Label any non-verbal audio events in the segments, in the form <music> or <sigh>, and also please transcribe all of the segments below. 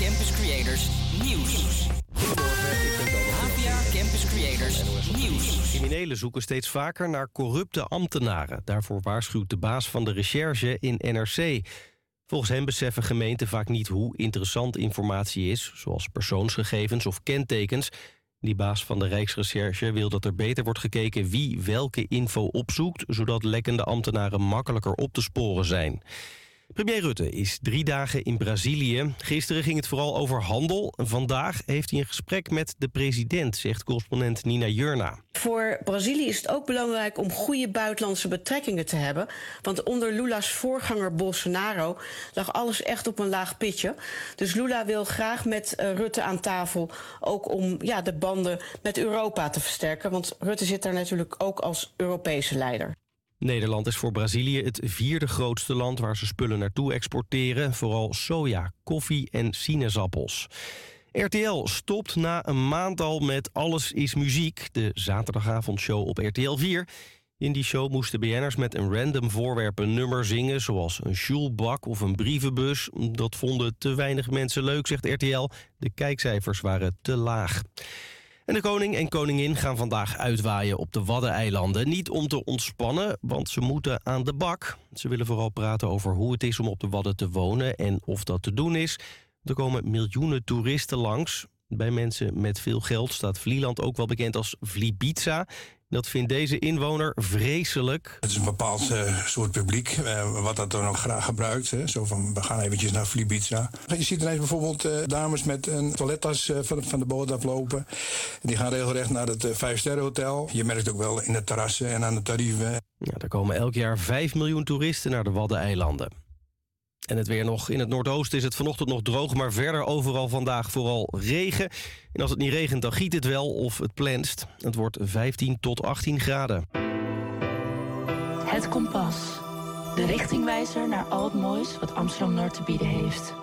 Campus Creators Nieuws. APA Campus Creators Nieuws. Criminelen zoeken steeds vaker naar corrupte ambtenaren. Daarvoor waarschuwt de baas van de recherche in NRC. Volgens hem beseffen gemeenten vaak niet hoe interessant informatie is... zoals persoonsgegevens of kentekens. Die baas van de Rijksrecherche wil dat er beter wordt gekeken... wie welke info opzoekt... zodat lekkende ambtenaren makkelijker op te sporen zijn. Premier Rutte is drie dagen in Brazilië. Gisteren ging het vooral over handel. Vandaag heeft hij een gesprek met de president, zegt correspondent Nina Jurna. Voor Brazilië is het ook belangrijk om goede buitenlandse betrekkingen te hebben. Want onder Lula's voorganger Bolsonaro lag alles echt op een laag pitje. Dus Lula wil graag met uh, Rutte aan tafel, ook om ja, de banden met Europa te versterken. Want Rutte zit daar natuurlijk ook als Europese leider. Nederland is voor Brazilië het vierde grootste land waar ze spullen naartoe exporteren. Vooral soja, koffie en sinaasappels. RTL stopt na een maand al met Alles is Muziek, de zaterdagavondshow op RTL 4. In die show moesten BN'ers met een random voorwerp een nummer zingen... zoals een sjoelbak of een brievenbus. Dat vonden te weinig mensen leuk, zegt RTL. De kijkcijfers waren te laag. En de koning en koningin gaan vandaag uitwaaien op de Waddeneilanden. Niet om te ontspannen, want ze moeten aan de bak. Ze willen vooral praten over hoe het is om op de Wadden te wonen... en of dat te doen is. Er komen miljoenen toeristen langs. Bij mensen met veel geld staat Vlieland ook wel bekend als Vlibiza. Dat vindt deze inwoner vreselijk. Het is een bepaald uh, soort publiek, uh, wat dat dan ook graag gebruikt. Hè. Zo van, we gaan eventjes naar Flibiza. Je ziet ineens bijvoorbeeld uh, dames met een toilettas van, van, de boot aflopen. Die gaan regelrecht naar het Vijfsterrenhotel. Je merkt ook wel in de terrassen en aan de tarieven. Ja, er komen elk jaar 5 miljoen toeristen naar de Waddeneilanden. En het weer nog. In het noordoosten is het vanochtend nog droog... maar verder overal vandaag vooral regen. En als het niet regent, dan giet het wel of het plenst. Het wordt 15 tot 18 graden. Het Kompas. De richtingwijzer naar al het moois wat Amsterdam-Noord te bieden heeft.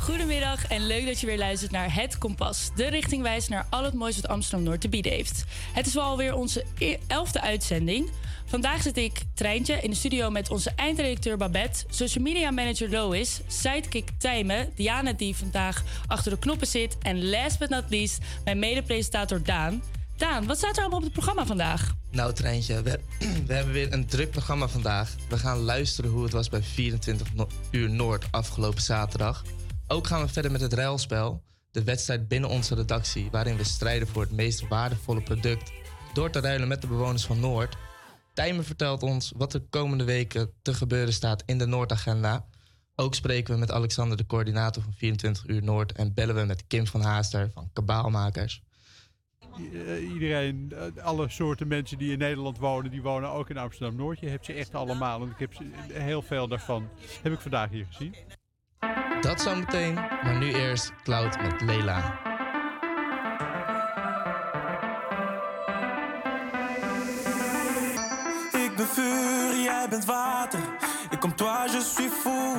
Goedemiddag en leuk dat je weer luistert naar Het Kompas. De richtingwijzer naar al het moois wat Amsterdam-Noord te bieden heeft. Het is wel alweer onze e- elfde uitzending... Vandaag zit ik, Treintje, in de studio met onze eindredacteur Babette, social media manager Lois, sidekick Tijmen, Diana die vandaag achter de knoppen zit en last but not least mijn mede-presentator Daan. Daan, wat staat er allemaal op het programma vandaag? Nou, Treintje, we, <clears throat> hebben weer een druk programma vandaag. We gaan luisteren hoe het was bij 24 uur Noord afgelopen zaterdag. Ook gaan we verder met het ruilspel, de wedstrijd binnen onze redactie, waarin we strijden voor het meest waardevolle product door te ruilen met de bewoners van Noord. Tijmen vertelt ons wat er komende weken te gebeuren staat in de Noordagenda. Ook spreken we met Alexander, de coördinator van 24 uur Noord. En bellen we met Kim van Haaster van Kabaalmakers. Iedereen, alle soorten mensen die in Nederland wonen, die wonen ook in Amsterdam-Noord. Je hebt ze echt allemaal. En ik heb ze, heel veel daarvan heb ik vandaag hier gezien. Dat zo meteen, maar nu eerst Cloud met Leila. Bent water. Ik kom toi, je suis fou.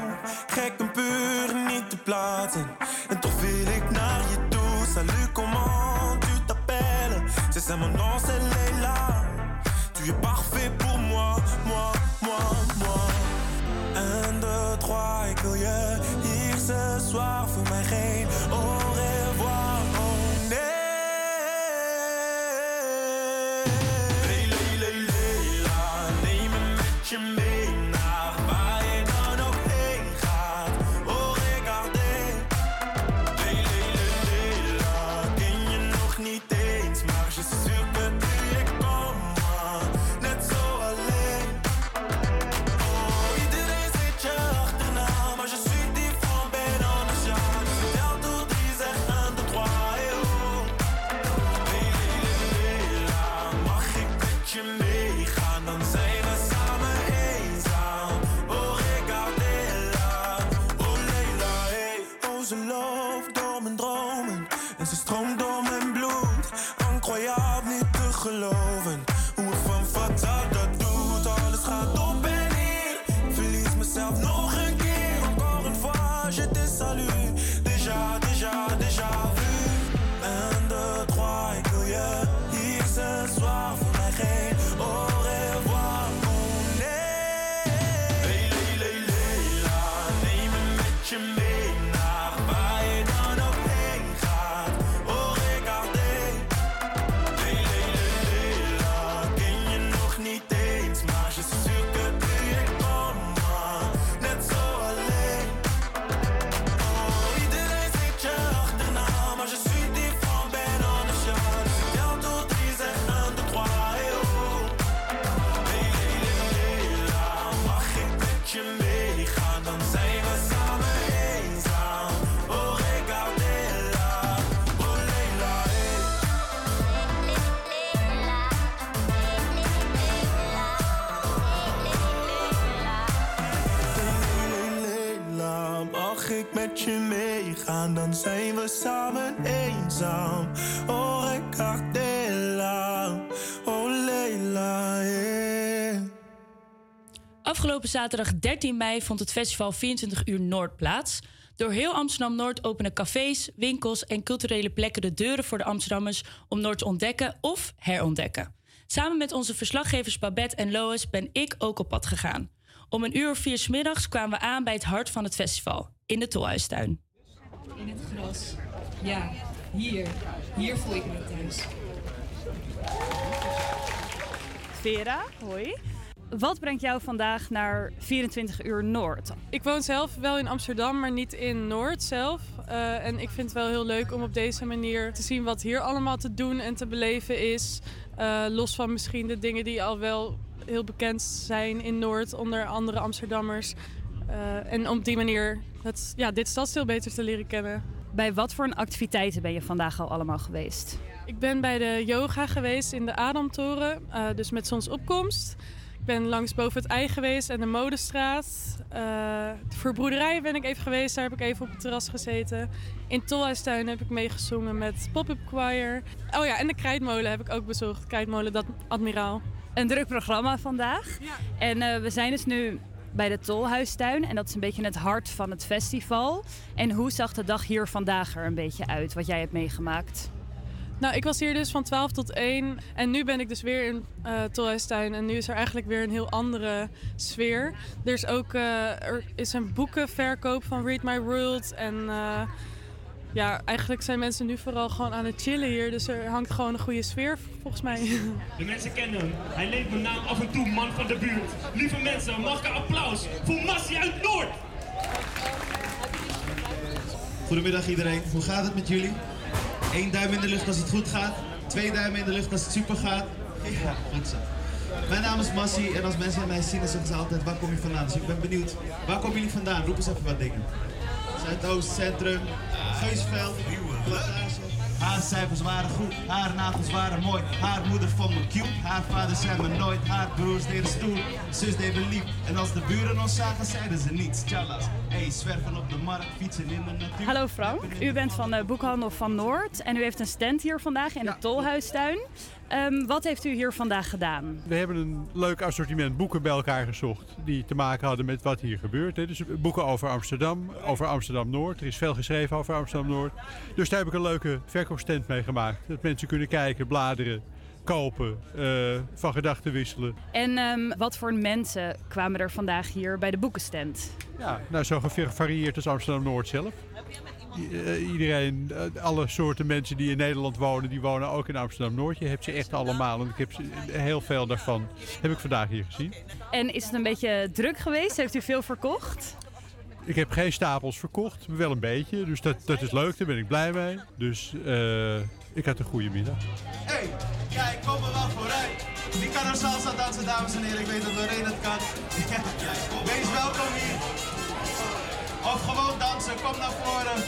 Gek en puur, niet te plaatsen. En toch wil ik naar je toe. Salut, comment tu t'appelles? C'est ça mon nom, c'est Leila. Tu es parfait pour moi, moi, moi, moi. Un, deux, trois, ik wil je hier ce soir. Zaterdag 13 mei vond het festival 24 uur Noord plaats. Door heel Amsterdam Noord openen cafés, winkels en culturele plekken de deuren voor de Amsterdammers om Noord te ontdekken of herontdekken. Samen met onze verslaggevers Babette en Lois ben ik ook op pad gegaan. Om een uur of vier 's middags kwamen we aan bij het hart van het festival, in de Tolhuistuin. In het gras. Ja, hier. Hier voel ik me thuis. Vera, hoi. Wat brengt jou vandaag naar 24 uur Noord? Ik woon zelf wel in Amsterdam, maar niet in Noord zelf. Uh, en ik vind het wel heel leuk om op deze manier te zien wat hier allemaal te doen en te beleven is. Uh, los van misschien de dingen die al wel heel bekend zijn in Noord onder andere Amsterdammers. Uh, en op die manier het, ja, dit stadsdeel beter te leren kennen. Bij wat voor activiteiten ben je vandaag al allemaal geweest? Ik ben bij de yoga geweest in de Adamtoren, dus met zonsopkomst. Ik ben langs boven het ei geweest en de Modestraat. Uh, de verbroederij ben ik even geweest, daar heb ik even op het terras gezeten. In Tolhuistuin heb ik meegezongen met Pop-Up Choir. Oh ja, en de Krijtmolen heb ik ook bezocht. Krijtmolen, dat Admiraal. Een druk programma vandaag. Ja. En uh, we zijn dus nu bij de Tolhuistuin. En dat is een beetje het hart van het festival. En hoe zag de dag hier vandaag er een beetje uit, wat jij hebt meegemaakt? Nou, ik was hier dus van 12 tot 1. En nu ben ik dus weer in uh, Tolhuistuin. En nu is er eigenlijk weer een heel andere sfeer. Er is ook uh, er is een boekenverkoop van Read My World. En uh, ja, eigenlijk zijn mensen nu vooral gewoon aan het chillen hier. Dus er hangt gewoon een goede sfeer volgens mij. <laughs> De mensen kennen hem. Hij leent mijn naam af en toe, man van de buurt. Lieve mensen, mag ik een applaus voor Massie uit Noord? Goedemiddag iedereen, hoe gaat het met jullie? Eén duim in de lucht als het goed gaat. Twee duimen in de lucht als het super gaat. Ja, goed zo. Mijn naam is Massie en als mensen mij zien dan zeggen ze altijd waar kom je vandaan. Dus ik ben benieuwd, waar komen jullie vandaan? Roep eens even wat dingen. Zuidoost, Centrum, Geusveld, Plantage. Haar cijfers waren goed, haar nagels waren mooi. Haar moeder vond me cute, haar vader zei me nooit. Haar broers deden stoer, zus deed me lief. En als de buren ons zagen, zeiden ze niets. Tjallas, hey, zwerven op de markt, fietsen in de natuur. Hallo Frank, u bent van de Boekhandel van Noord. En u heeft een stand hier vandaag in de Tolhuistuin. Um, wat heeft u hier vandaag gedaan? We hebben een leuk assortiment boeken bij elkaar gezocht die te maken hadden met wat hier gebeurt. Hè. Dus boeken over Amsterdam, over Amsterdam-Noord. Er is veel geschreven over Amsterdam-Noord. Dus daar heb ik een leuke verkoopstand mee gemaakt. Dat mensen kunnen kijken, bladeren, kopen, uh, van gedachten wisselen. En um, wat voor mensen kwamen er vandaag hier bij de boekenstand? Ja, nou zo gevarieerd als Amsterdam-Noord zelf. Uh, iedereen, uh, alle soorten mensen die in Nederland wonen, die wonen ook in Amsterdam-Noord. Je hebt ze echt allemaal en ik heb ze, heel veel daarvan heb ik vandaag hier gezien. En is het een beetje druk geweest? Heeft u veel verkocht? Ik heb geen stapels verkocht, maar wel een beetje. Dus dat, dat is leuk, daar ben ik blij mee. Dus uh, ik had een goede middag. Hey, ja, ik kom er wel vooruit. Wie kan er salsa dansen, dames en heren? Ik weet dat Lorraine het kan. <laughs> Wees welkom hier. Of gewoon dansen, kom naar voren.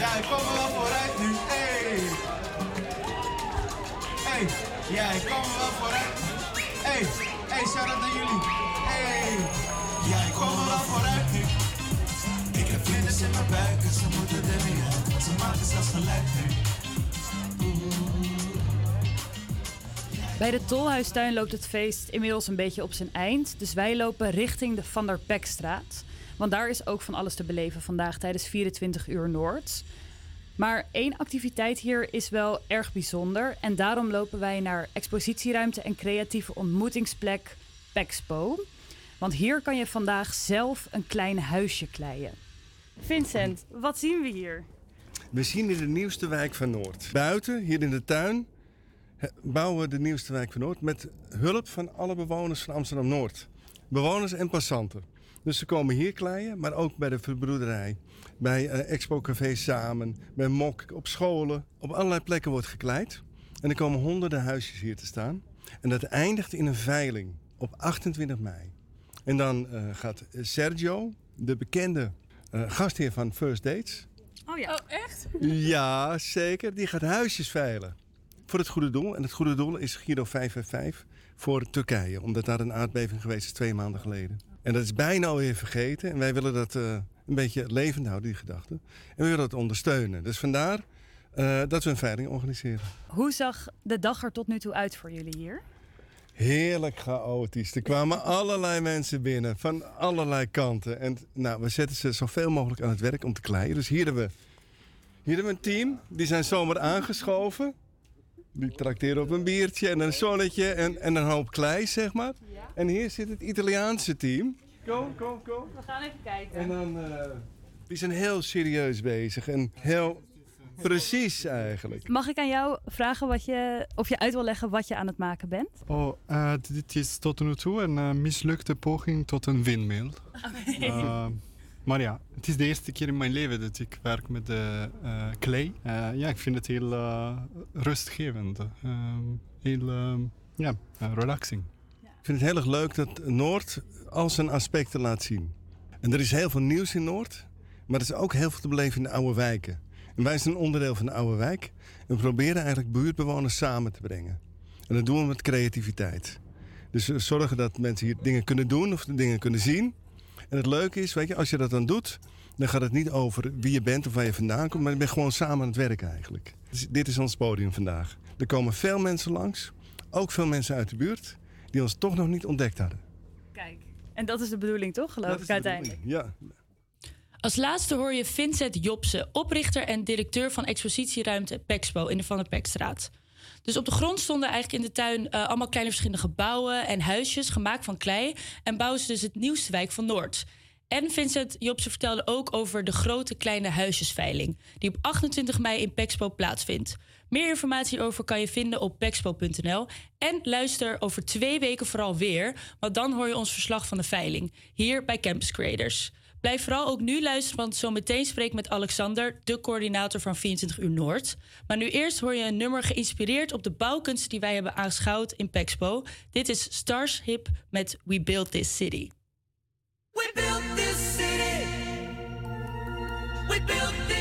Ja, ik kom er wel vooruit nu. Hey. Hey, ja, ik kom er wel vooruit. Hey, hey, shout-out naar jullie. Hey, ja, ik kom er wel vooruit nu. Ik heb vlinders in mijn buik en ze moeten er weer uit. Ze maken zelfs gelijk nu. Bij de Tolhuistuin loopt het feest inmiddels een beetje op zijn eind. Dus wij lopen richting de Van der Pekstraat. Want daar is ook van alles te beleven vandaag tijdens 24 uur Noord. Maar één activiteit hier is wel erg bijzonder. En daarom lopen wij naar expositieruimte en creatieve ontmoetingsplek Pexpo. Want hier kan je vandaag zelf een klein huisje kleien. Vincent, wat zien we hier? We zien in de nieuwste wijk van Noord. Buiten, hier in de tuin, bouwen we de nieuwste wijk van Noord met hulp van alle bewoners van Amsterdam Noord. Bewoners en passanten. Dus ze komen hier kleien, maar ook bij de verbroederij. Bij uh, Expo Café Samen, bij Mok, op scholen. Op allerlei plekken wordt gekleid. En er komen honderden huisjes hier te staan. En dat eindigt in een veiling op 28 mei. En dan uh, gaat Sergio, de bekende uh, gastheer van First Dates. Oh ja. Oh, echt? <laughs> Ja, zeker. Die gaat huisjes veilen. Voor het goede doel. En het goede doel is Giro 555 voor Turkije. Omdat daar een aardbeving geweest is twee maanden geleden. En dat is bijna alweer vergeten. En wij willen dat uh, een beetje levend houden, die gedachte. En we willen het ondersteunen. Dus vandaar eh, dat we een veiling organiseren. Hoe zag de dag er tot nu toe uit voor jullie hier? Heerlijk chaotisch. Er kwamen allerlei mensen binnen van allerlei kanten. En nou, we zetten ze zoveel mogelijk aan het werk om te kleien. Dus hier hebben we, hier hebben we een team. Die zijn zomaar aangeschoven. Die trakteren op een biertje en een zonnetje en, en een hoop klei, zeg maar. En hier zit het Italiaanse team. Kom, kom, kom. We gaan even kijken. En dan, eh, die zijn heel serieus bezig en heel precies eigenlijk. Mag ik aan jou vragen wat je, of je uit wil leggen wat je aan het maken bent? Oh, eh, dit is tot nu toe een eh, mislukte poging tot een windmill. Maar ja, het is de eerste keer in mijn leven dat ik werk met de clay. ja, ik vind het heel rustgevend. heel ja, relaxing. Ik vind het heel erg leuk dat Noord al zijn aspecten laat zien. En er is heel veel nieuws in Noord, maar er is ook heel veel te beleven in de oude wijken. En wij zijn een onderdeel van de oude wijk. En we proberen eigenlijk buurtbewoners samen te brengen. En dat doen we met creativiteit. Dus we zorgen dat mensen hier dingen kunnen doen of dingen kunnen zien. En het leuke is, weet je, als je dat dan doet, dan gaat het niet over wie je bent of waar je vandaan komt, maar je bent gewoon samen aan het werken eigenlijk. Dus dit is ons podium vandaag. Er komen veel mensen langs, ook veel mensen uit de buurt, die ons toch nog niet ontdekt hadden. Kijk, en dat is de bedoeling toch, geloof Dat ik is de uiteindelijk? Ja, Als laatste hoor je Vincent Jobsen, oprichter en directeur van expositieruimte Pexpo in de Van der Pekstraat. Dus op de grond stonden eigenlijk in de tuin eh, allemaal kleine verschillende gebouwen en huisjes gemaakt van klei. En bouwen ze dus het nieuwste wijk van Noord. En Vincent Jobsen vertelde ook over de grote kleine huisjesveiling, die op 28 mei in Pexpo plaatsvindt. Meer informatie over kan je vinden op pexpo.nl. En luister over twee weken vooral weer, want dan hoor je ons verslag van de veiling hier bij Campus Creators. Blijf vooral ook nu luisteren, want zometeen spreek ik met Alexander, de coördinator van 24 uur Noord. Maar nu eerst hoor je een nummer geïnspireerd op de bouwkunsten die wij hebben aanschouwd in Pexpo. Dit is Starship met We Built This City. We built this city. We built this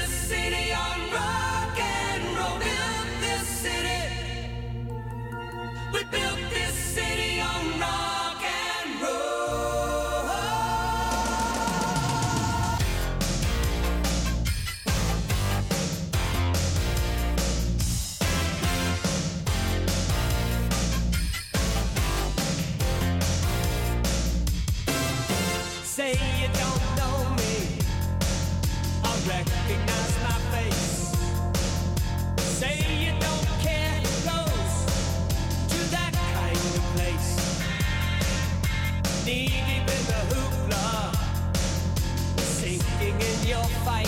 your fight.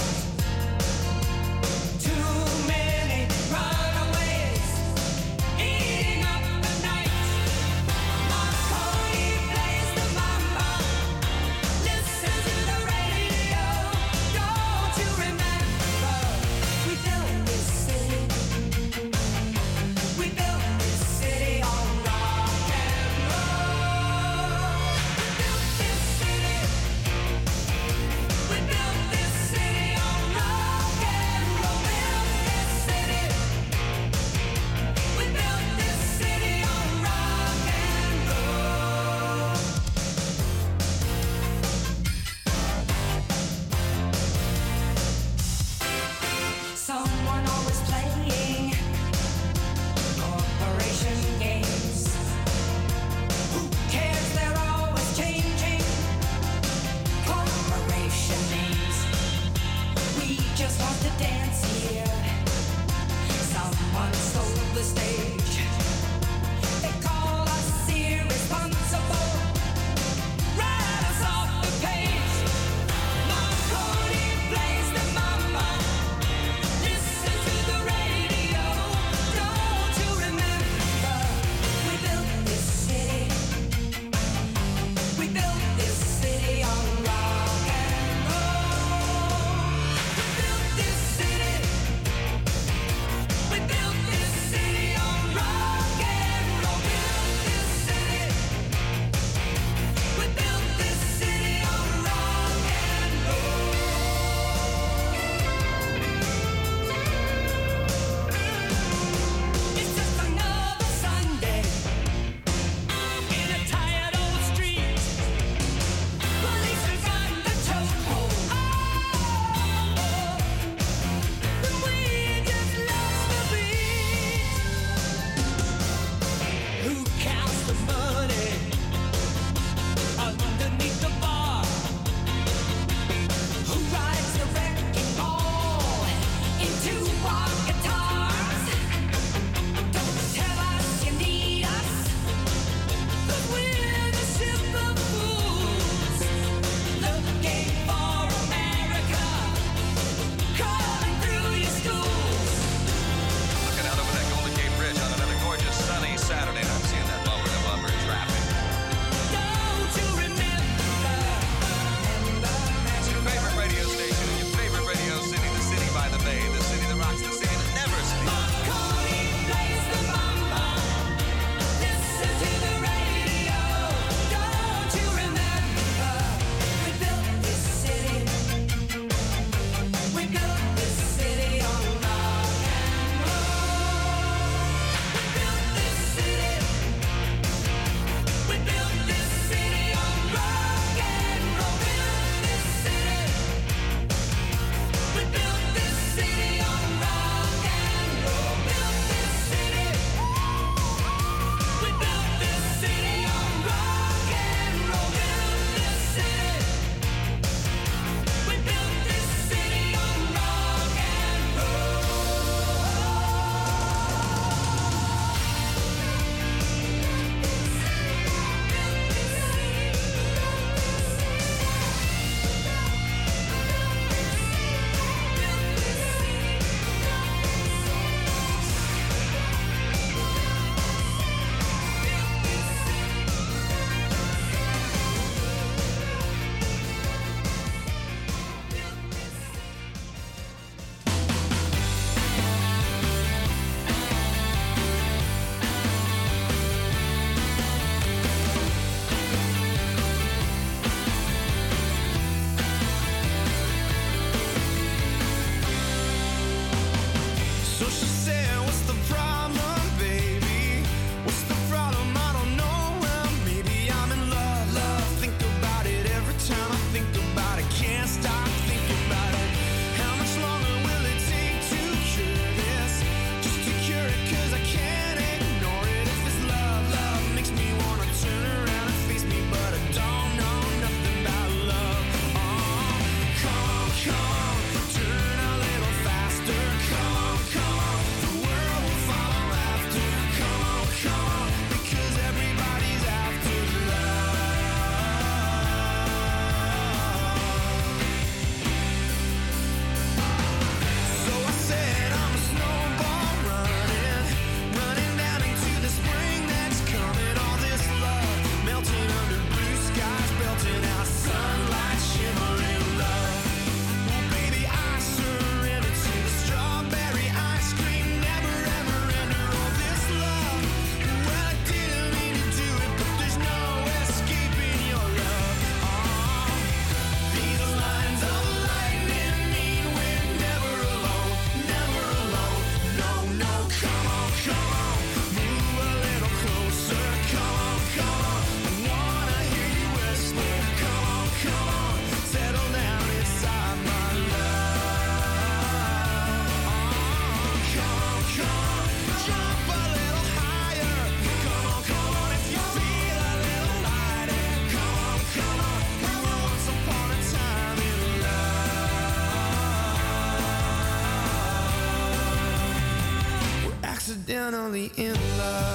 accidentally in love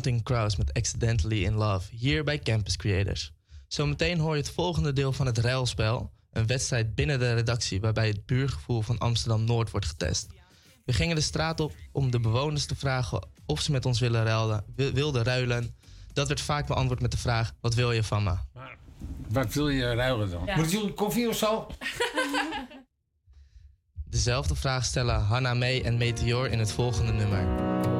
Counting crowds met Accidentally in Love, hier bij Campus Creators. Zometeen hoor je het volgende deel van het ruilspel, een wedstrijd binnen de redactie waarbij het buurgevoel van Amsterdam-Noord wordt getest. We gingen de straat op om de bewoners te vragen of ze met ons willen ruilen, wilden ruilen. Dat werd vaak beantwoord met de vraag, wat wil je van me? Wat wil je ruilen dan? Ja. Moet een koffie of zo? Dezelfde vraag stellen Hanna May en Meteor in het volgende nummer.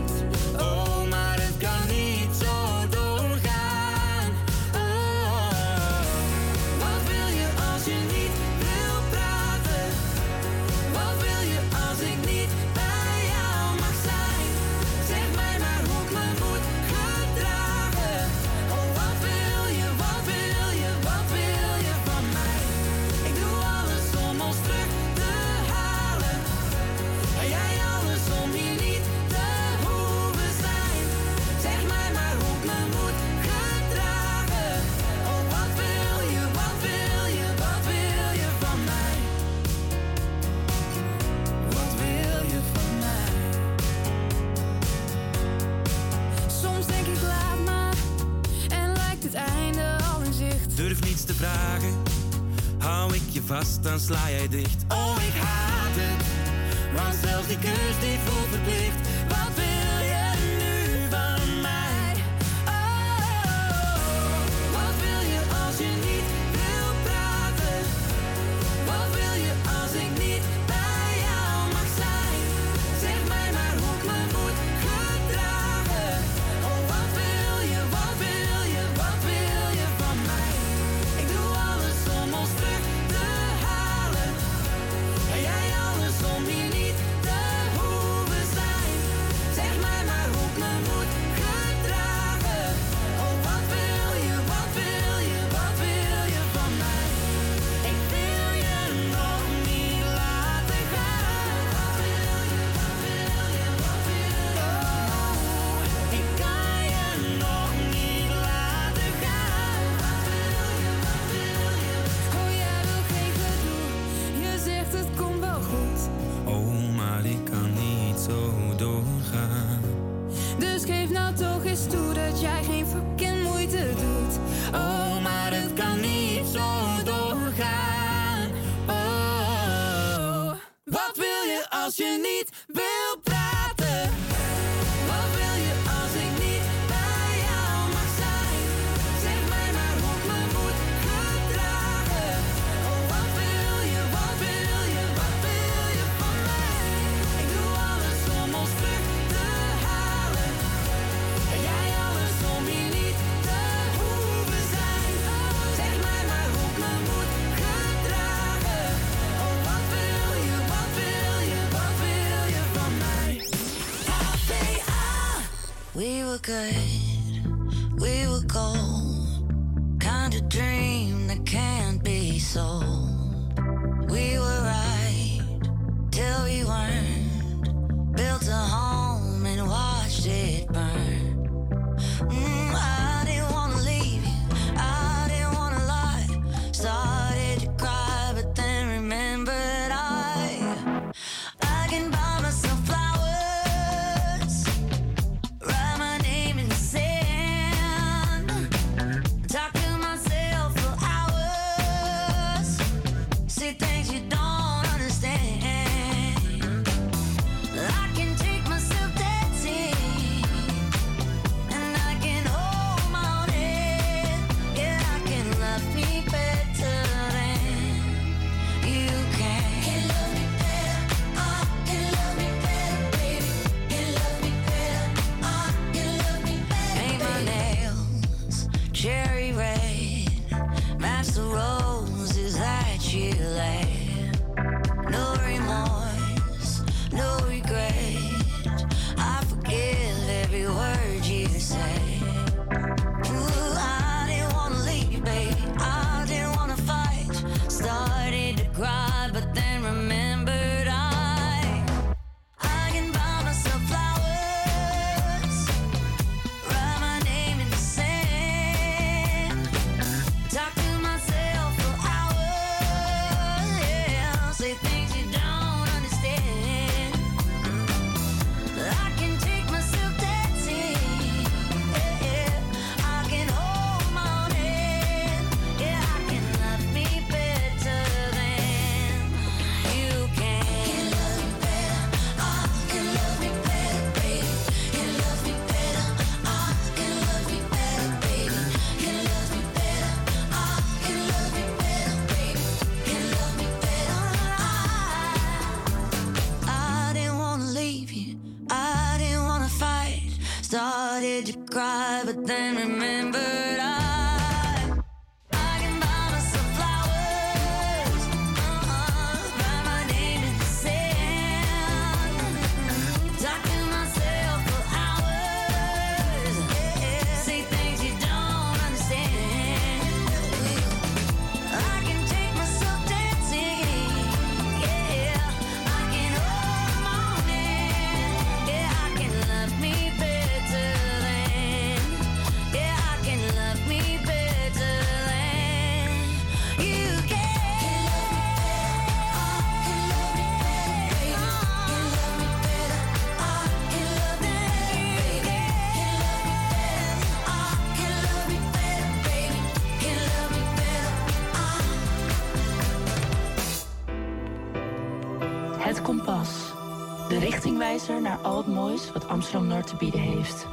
Wat Amsterdam Noord te bieden heeft.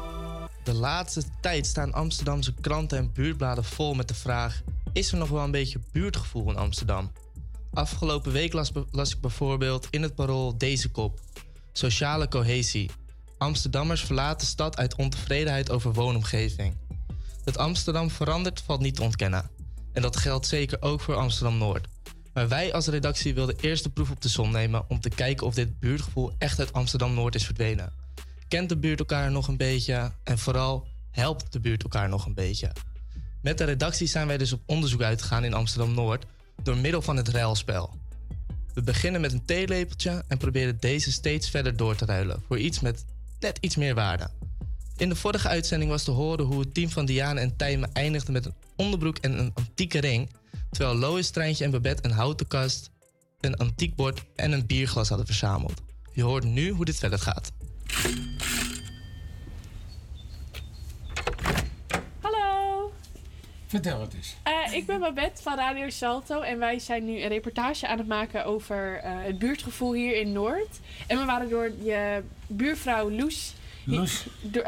De laatste tijd staan Amsterdamse kranten en buurtbladen vol met de vraag: is er nog wel een beetje buurtgevoel in Amsterdam? Afgelopen week las, las ik bijvoorbeeld in het parool deze kop: Sociale cohesie. Amsterdammers verlaten stad uit ontevredenheid over woonomgeving. Dat Amsterdam verandert valt niet te ontkennen. En dat geldt zeker ook voor Amsterdam Noord. Maar wij als redactie wilden eerst de proef op de som nemen om te kijken of dit buurtgevoel echt uit Amsterdam Noord is verdwenen. Kent de buurt elkaar nog een beetje en vooral helpt de buurt elkaar nog een beetje? Met de redactie zijn wij dus op onderzoek uitgegaan in Amsterdam Noord door middel van het ruilspel. We beginnen met een theelepeltje en proberen deze steeds verder door te ruilen voor iets met net iets meer waarde. In de vorige uitzending was te horen hoe het team van Diane en Tijmen eindigde met een onderbroek en een antieke ring, terwijl Lois, Treintje en Babette een houten kast, een antiek bord en een bierglas hadden verzameld. Je hoort nu hoe dit verder gaat. Hallo, Vertel het eens. Eh, ik ben Babette van Radio Salto en wij zijn nu een reportage aan het maken over eh, het buurtgevoel hier in Noord. En we waren door je buurvrouw Loes, Loes. door,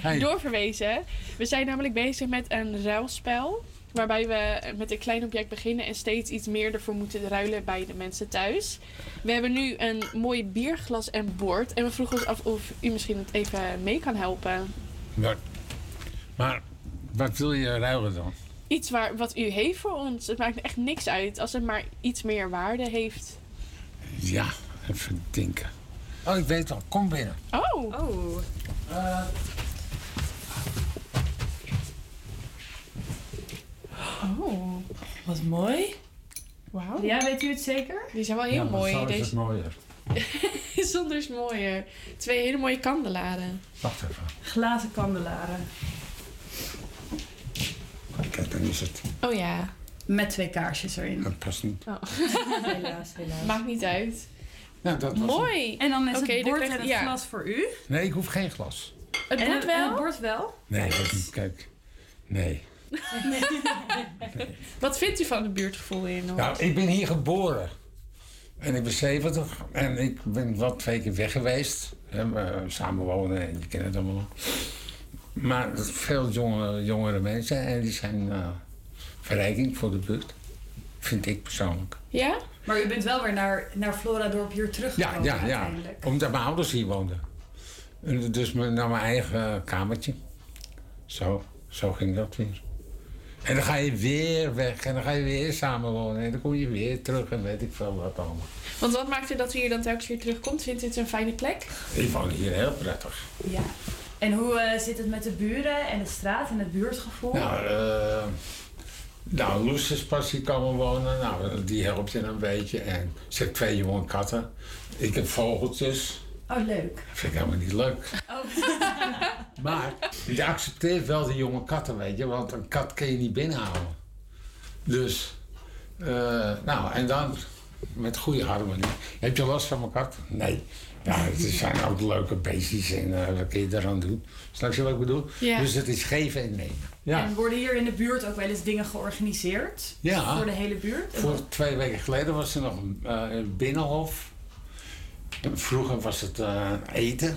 Hey. <laughs> doorverwezen. We zijn namelijk bezig met een ruilspel. Waarbij we met een klein object beginnen en steeds iets meer ervoor moeten ruilen bij de mensen thuis. We hebben nu een mooi bierglas en bord. En we vroegen ons af of u misschien het even mee kan helpen. Maar, maar wat wil je ruilen dan? Iets waar, wat u heeft voor ons. Het maakt echt niks uit als het maar iets meer waarde heeft. Ja, even denken. Oh, ik weet al. Kom binnen. Oh. Oh. Oh, wat mooi. Wauw. Ja, weet u het zeker? Die zijn wel heel ja, maar mooi. zo is Deze het mooier. <laughs> zonder is mooier. Twee hele mooie kandelaren. Wacht even. Glazen kandelaren. Kijk, dan is het. Oh ja. Met twee kaarsjes erin. Dat past niet. Oh. <laughs> helaas, helaas. Maakt niet uit. Nou, dat was Mooi. En dan is Oké, het bord en het ja. glas voor u. Nee, ik hoef geen glas. Het bord en wel? het bord wel? Nee, dat, kijk. Nee. <laughs> Wat vindt u van het buurtgevoel hier in Noord? Nou, ik ben hier geboren. En ik ben 70. En ik ben wel twee keer weg geweest. Samenwonen en je kent het allemaal. Maar veel jonge, jongere mensen en die zijn eh, verrijking voor de buurt. Vind ik persoonlijk. Ja? Maar u bent wel weer naar, naar Floradorp hier Ja, teruggekomen ja, ja. uiteindelijk. Omdat mijn ouders hier woonden. En dus naar mijn eigen kamertje. Zo, zo ging dat weer. En dan ga je weer weg en dan ga je weer samenwonen. En dan kom je weer terug en weet ik veel wat allemaal. Want wat maakt u dat u hier dan telkens weer terugkomt? Vindt u het een fijne plek? Ik woon hier heel prettig. Ja. En hoe eh, zit het met de buren en de straat en het buurtgevoel? Nou, eh nou, Loes is pas hier komen wonen. Nou, die helpt je een beetje. En ze heeft twee jonge katten. Ik heb vogeltjes. Oh, leuk. Dat vind ik helemaal niet leuk. <laughs> Maar je accepteert wel de jonge katten, weet je. Want een kat kun je niet binnenhouden. Dus, eh, nou, en dan met goede harmonie. Heb je last van mijn kat? Nee. Ja, het zijn ook leuke beestjes en eh, wat kun je eraan doen? Snap je wat ik bedoel? Ja. Dus het is geven en nemen. Ja. En worden hier in de buurt ook wel eens dingen georganiseerd? Ja. Voor de hele buurt? Voor twee weken geleden was er nog eh, een binnenhof. Vroeger was het eh, eten.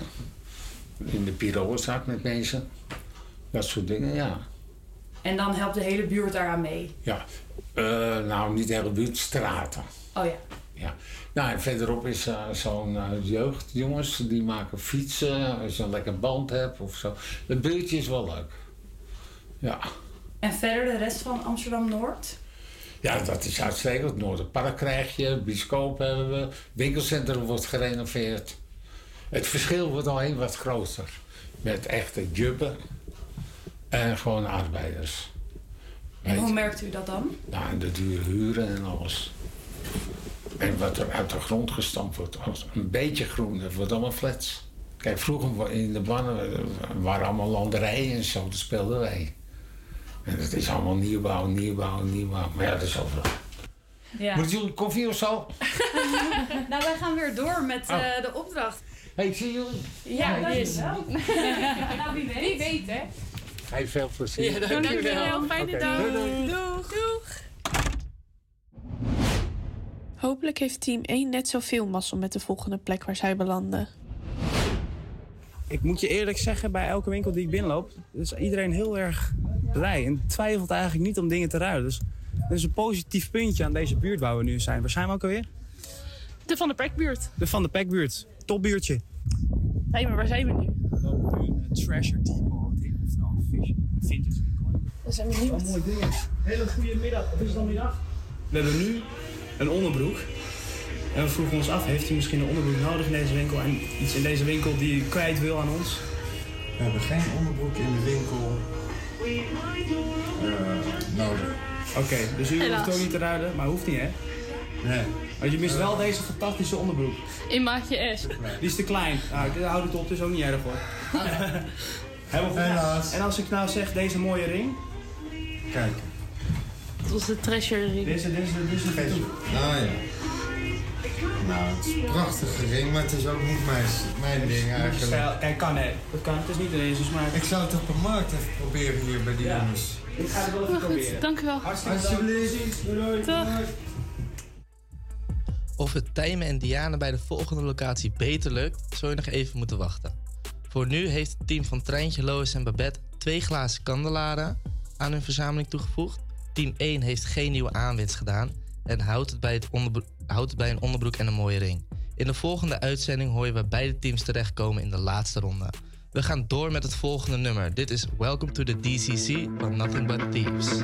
In de Pirolenstraat met mensen. Dat soort dingen, ja. En dan helpt de hele buurt daaraan mee? ja. Eh, nou, niet de hele buurt, straten. Oh ja. Ja. Nou, en verderop is eh, zo'n jeugdjongens, die maken fietsen, als je een lekker band hebt of zo. Dat buurtje is wel leuk. Ja. En verder de rest van Amsterdam-Noord? Ja, dat is uitstekend. Noorderpark krijg je, bioscoop hebben we, winkelcentrum wordt gerenoveerd. Het verschil wordt alleen wat groter. Met echte jubben en gewoon arbeiders. En hoe merkt u dat dan? Nou, de dure huren en alles. En wat er uit de grond gestampt wordt, als een beetje groen, dat wordt allemaal flats. Kijk, vroeger in de bannen eh, waren allemaal landerijen en zo, dat speelden wij. En dat is allemaal nieuwbouw, nieuwbouw, nieuwbouw. Maar ja, dat is overal. Ja. Moeten jullie koffie of zo? <laughs> nou, wij gaan weer door met Oh. eh, de opdracht. Hey, ik zie jullie. Ja, dat is wel. <laughs> nou, wie weet. Wie weet, hè? Hey, veel plezier. Ja, dank- Dankjewel. Fijne Oké, dag. doei, doei. Doeg. Doeg. Hopelijk heeft team 1 net zoveel mazzel met de volgende plek waar zij belanden. Ik moet je eerlijk zeggen, bij elke winkel die ik binnenloop, is iedereen heel erg blij. En twijfelt eigenlijk niet om dingen te ruilen. Dus dat is een positief puntje aan deze buurt waar we nu zijn. Waar zijn we ook alweer? De Van de Pekbuurt. De Van de Pekbuurt. Topbuurtje. Hé, maar waar zijn we nu? We lopen nu een Treasure Depot in, oftewel Fish Vintage winkel. We zijn benieuwd. Wat mooie dingen. Hele goede middag. Of is het dan middag? We hebben nu een onderbroek. En we vroegen ons af, heeft hij misschien een onderbroek nodig in deze winkel? En iets in deze winkel die hij kwijt wil aan ons? We hebben geen onderbroek in de winkel eh, nodig. Oké, dus u hoeft Helaas. het ook niet te ruilen, maar hoeft niet hè? Nee. Maar je mist wel deze fantastische onderbroek. In maatje S. Die is te klein. Nou, ik houd het op, dus ook niet erg hoor. <laughs> Helemaal goed. Helaas. En als ik nou zeg deze mooie ring? Kijk. Dat was de treasure ring. Deze, deze, deze Deze. Ah ja. Nou, het is een prachtige ring, maar het is ook niet mijn, mijn ding eigenlijk. Stijl. Kijk, kan hè. Dat kan, het is niet ineens, dus maar... Ik zou het op de markt even proberen hier bij die Ja. jongens. Ik ga het wel even Maar goed, proberen. dank u wel. Hartstikke Alsjeblieft. Doei, doei. Dag. Of het Tijmen en Diana bij de volgende locatie beter lukt, zul je nog even moeten wachten. Voor nu heeft het team van Treintje, Lois en Babette twee glazen kandelaren aan hun verzameling toegevoegd. Team 1 heeft geen nieuwe aanwinst gedaan en houdt het, bij het houdt bij een onderbroek en een mooie ring. In de volgende uitzending hoor je beide teams terechtkomen in de laatste ronde. We gaan door met het volgende nummer. Dit is Welcome to the DCC van Nothing But Thieves.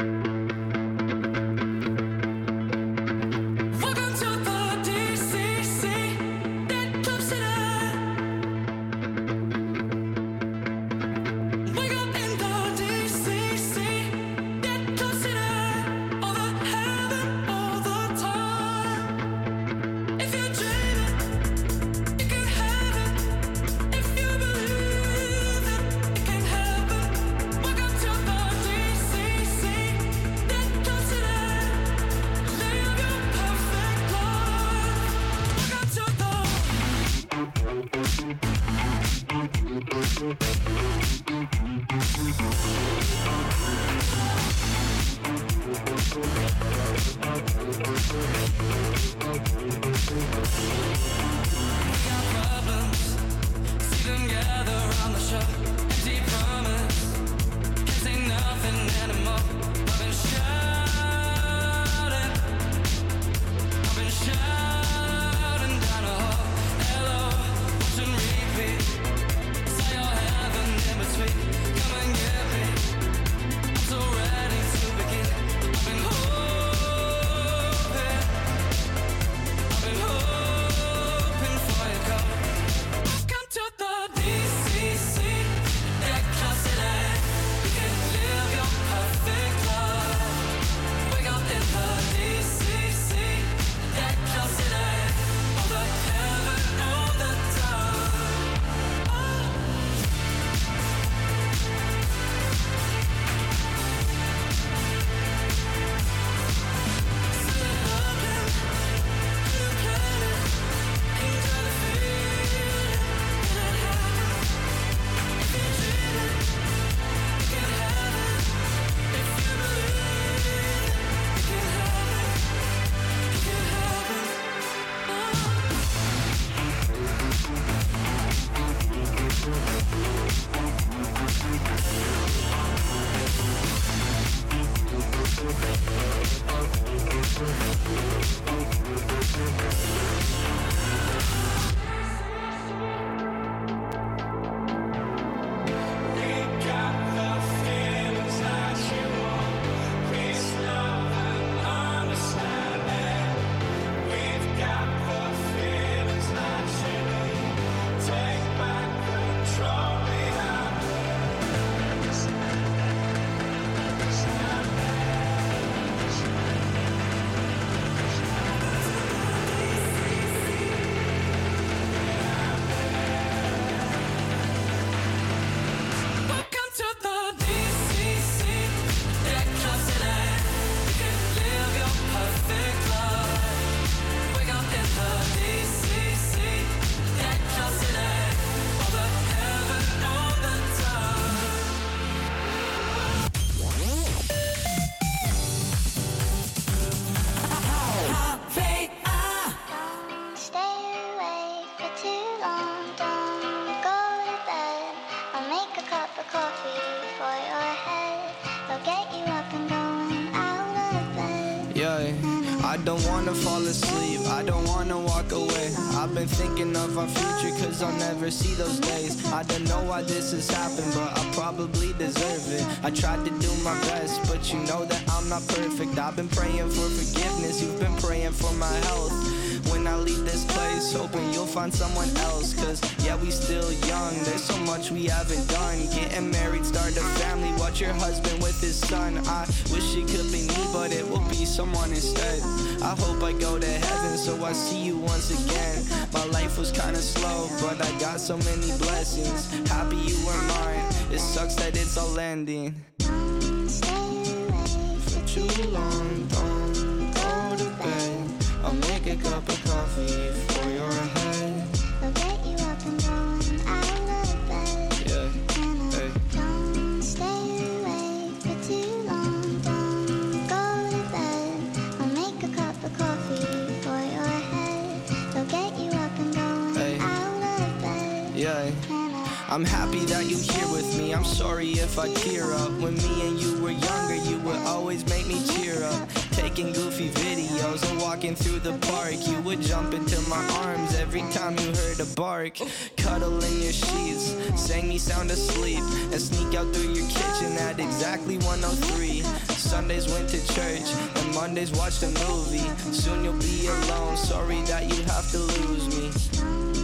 Of our future, cause I'll never see those days. I don't know why this has happened, but I probably deserve it. I tried to do my best, but you know that I'm not perfect. I've been praying for forgiveness, you've been praying for my health. When I leave this place, hoping you'll find someone else. Cause yeah, we still young, there's so much we haven't done. Getting married, start a family, watch your husband with his son. I wish it could be me, but it will be someone instead. I hope I go to heaven, so I see you once again. Life was kinda slow, but I got so many blessings. Happy you were mine, it sucks that it's all ending. For too long, don't go to bed. I'll make a cup of coffee for your head. I'm happy that you're here with me. I'm sorry if I tear up. When me and you were younger, you would always make me cheer up. Taking goofy videos and walking through the park. You would jump into my arms every time you heard a bark. Cuddle in your sheets, sang me sound asleep, and sneak out through your kitchen at exactly 103. Sundays went to church, and Mondays watched a movie. Soon you'll be alone. Sorry that you have to lose me.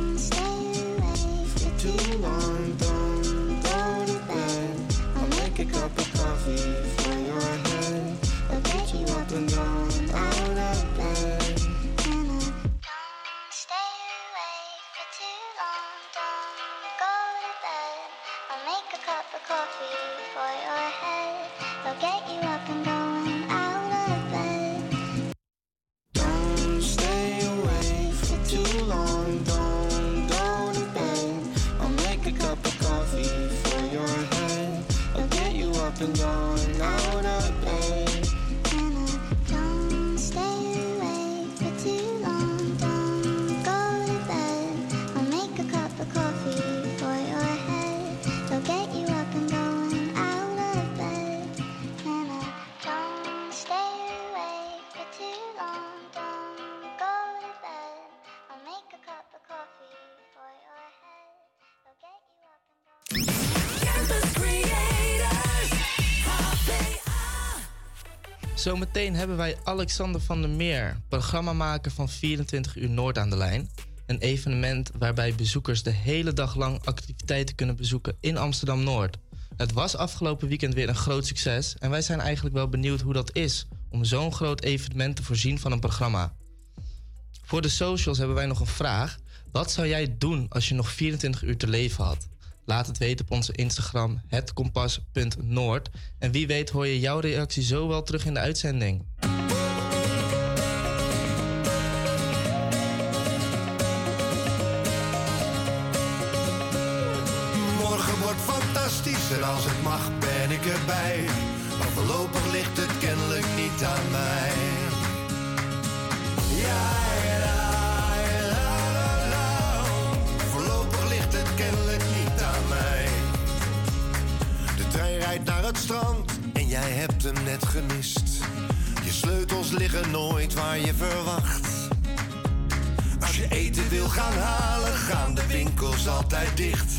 Too long, don't go to bed. I'll make a cup of coffee for your head. I'll get you up and down Zometeen hebben wij Alexander van der Meer, programmamaker van 24 uur Noord aan de lijn. Een evenement waarbij bezoekers de hele dag lang activiteiten kunnen bezoeken in Amsterdam Noord. Het was afgelopen weekend weer een groot succes en wij zijn eigenlijk wel benieuwd hoe dat is om zo'n groot evenement te voorzien van een programma. Voor de socials hebben wij nog een vraag. Wat zou jij doen als je nog 24 uur te leven had? Laat het weten op onze Instagram, hetkompas.noord. En wie weet hoor je jouw reactie zo wel terug in de uitzending. Morgen wordt fantastisch en als het mag ben ik erbij. Maar voorlopig ligt het kennelijk niet aan mij. Strand en jij hebt hem net gemist. Je sleutels liggen nooit waar je verwacht. Als je eten wil gaan halen, gaan de winkels altijd dicht.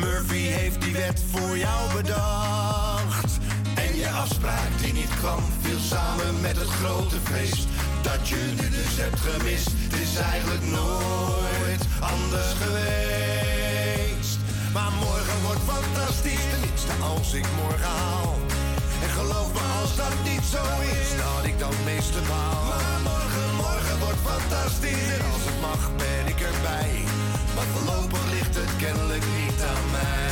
Murphy heeft die wet voor jou bedacht. En je afspraak die niet kwam, viel samen met het grote feest. Dat je nu dus hebt gemist, het is eigenlijk nooit anders geweest. Maar morgen wordt fantastisch, tenminste als ik morgen haal. En geloof me als dat niet zo is, dat ik dan meeste baal. Maar morgen, morgen wordt fantastisch en als het mag ben ik erbij. Maar voorlopig ligt het kennelijk niet aan mij.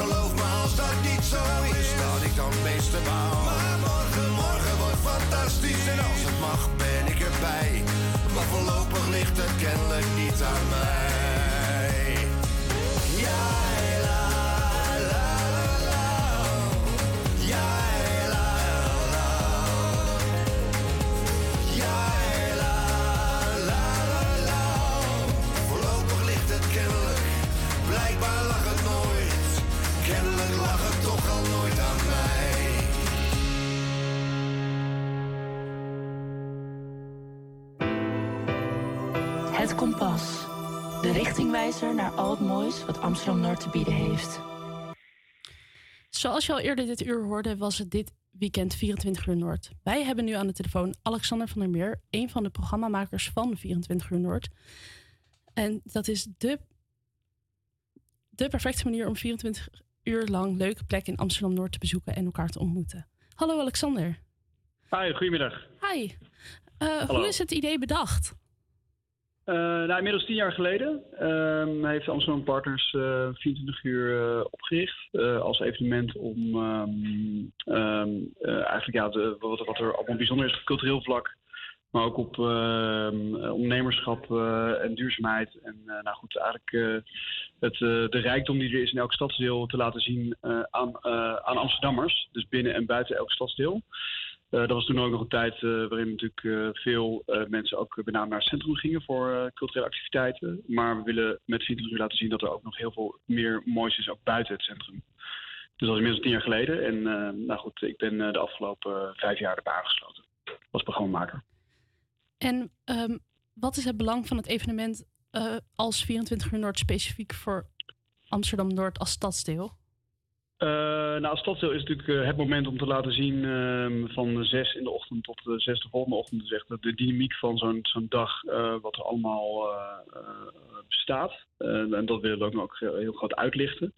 Geloof me als dat niet zo is, dat ik dan meeste baal. Maar morgen, morgen wordt fantastisch en als het mag ben ik erbij. Maar voorlopig ligt het kennelijk niet aan mij. Kompas. De richtingwijzer naar al het moois wat Amsterdam-Noord te bieden heeft. Zoals je al eerder dit uur hoorde, was het dit weekend 24 uur Noord. Wij hebben nu aan de telefoon Alexander van der Meer, een van de programmamakers van 24 uur Noord. En dat is de, de perfecte manier om 24 uur lang leuke plekken in Amsterdam-Noord te bezoeken en elkaar te ontmoeten. Hallo Alexander. Hi, goedemiddag. Hi. Eh, hoe is het idee bedacht? Eh, nou, inmiddels tien jaar geleden ehm, heeft Amsterdam Partners eh 24 uur eh, opgericht eh, als evenement om ehm, ehm, eh, eigenlijk ja, wat, wat er allemaal bijzonder is op cultureel vlak, maar ook op eh, ondernemerschap eh, en duurzaamheid. En eh, nou goed, eigenlijk eh, het, eh, de rijkdom die er is in elk stadsdeel te laten zien eh, aan, eh, aan Amsterdammers, dus binnen en buiten elk stadsdeel. Eh, dat was toen ook nog een tijd eh, waarin natuurlijk eh, veel mensen ook met naar het centrum gingen voor culturele activiteiten. Maar we willen met 24 uur laten zien dat er ook nog heel veel meer moois is ook buiten het centrum. Dus dat is inmiddels tien jaar geleden. En nou goed, ik ben de afgelopen vijf jaar erbij aangesloten als programmamaker. En ehm, wat is het belang van het evenement als 24 uur Noord specifiek voor Amsterdam-Noord als stadsdeel? Eh, nou, als stadsdeel is natuurlijk eh, het moment om te laten zien ehm, van zes in de ochtend tot uh, zes de volgende ochtend. Dus echt de, de dynamiek van zo'n zo'n dag, eh, wat er allemaal bestaat. En dat willen we ook heel groot uitlichten.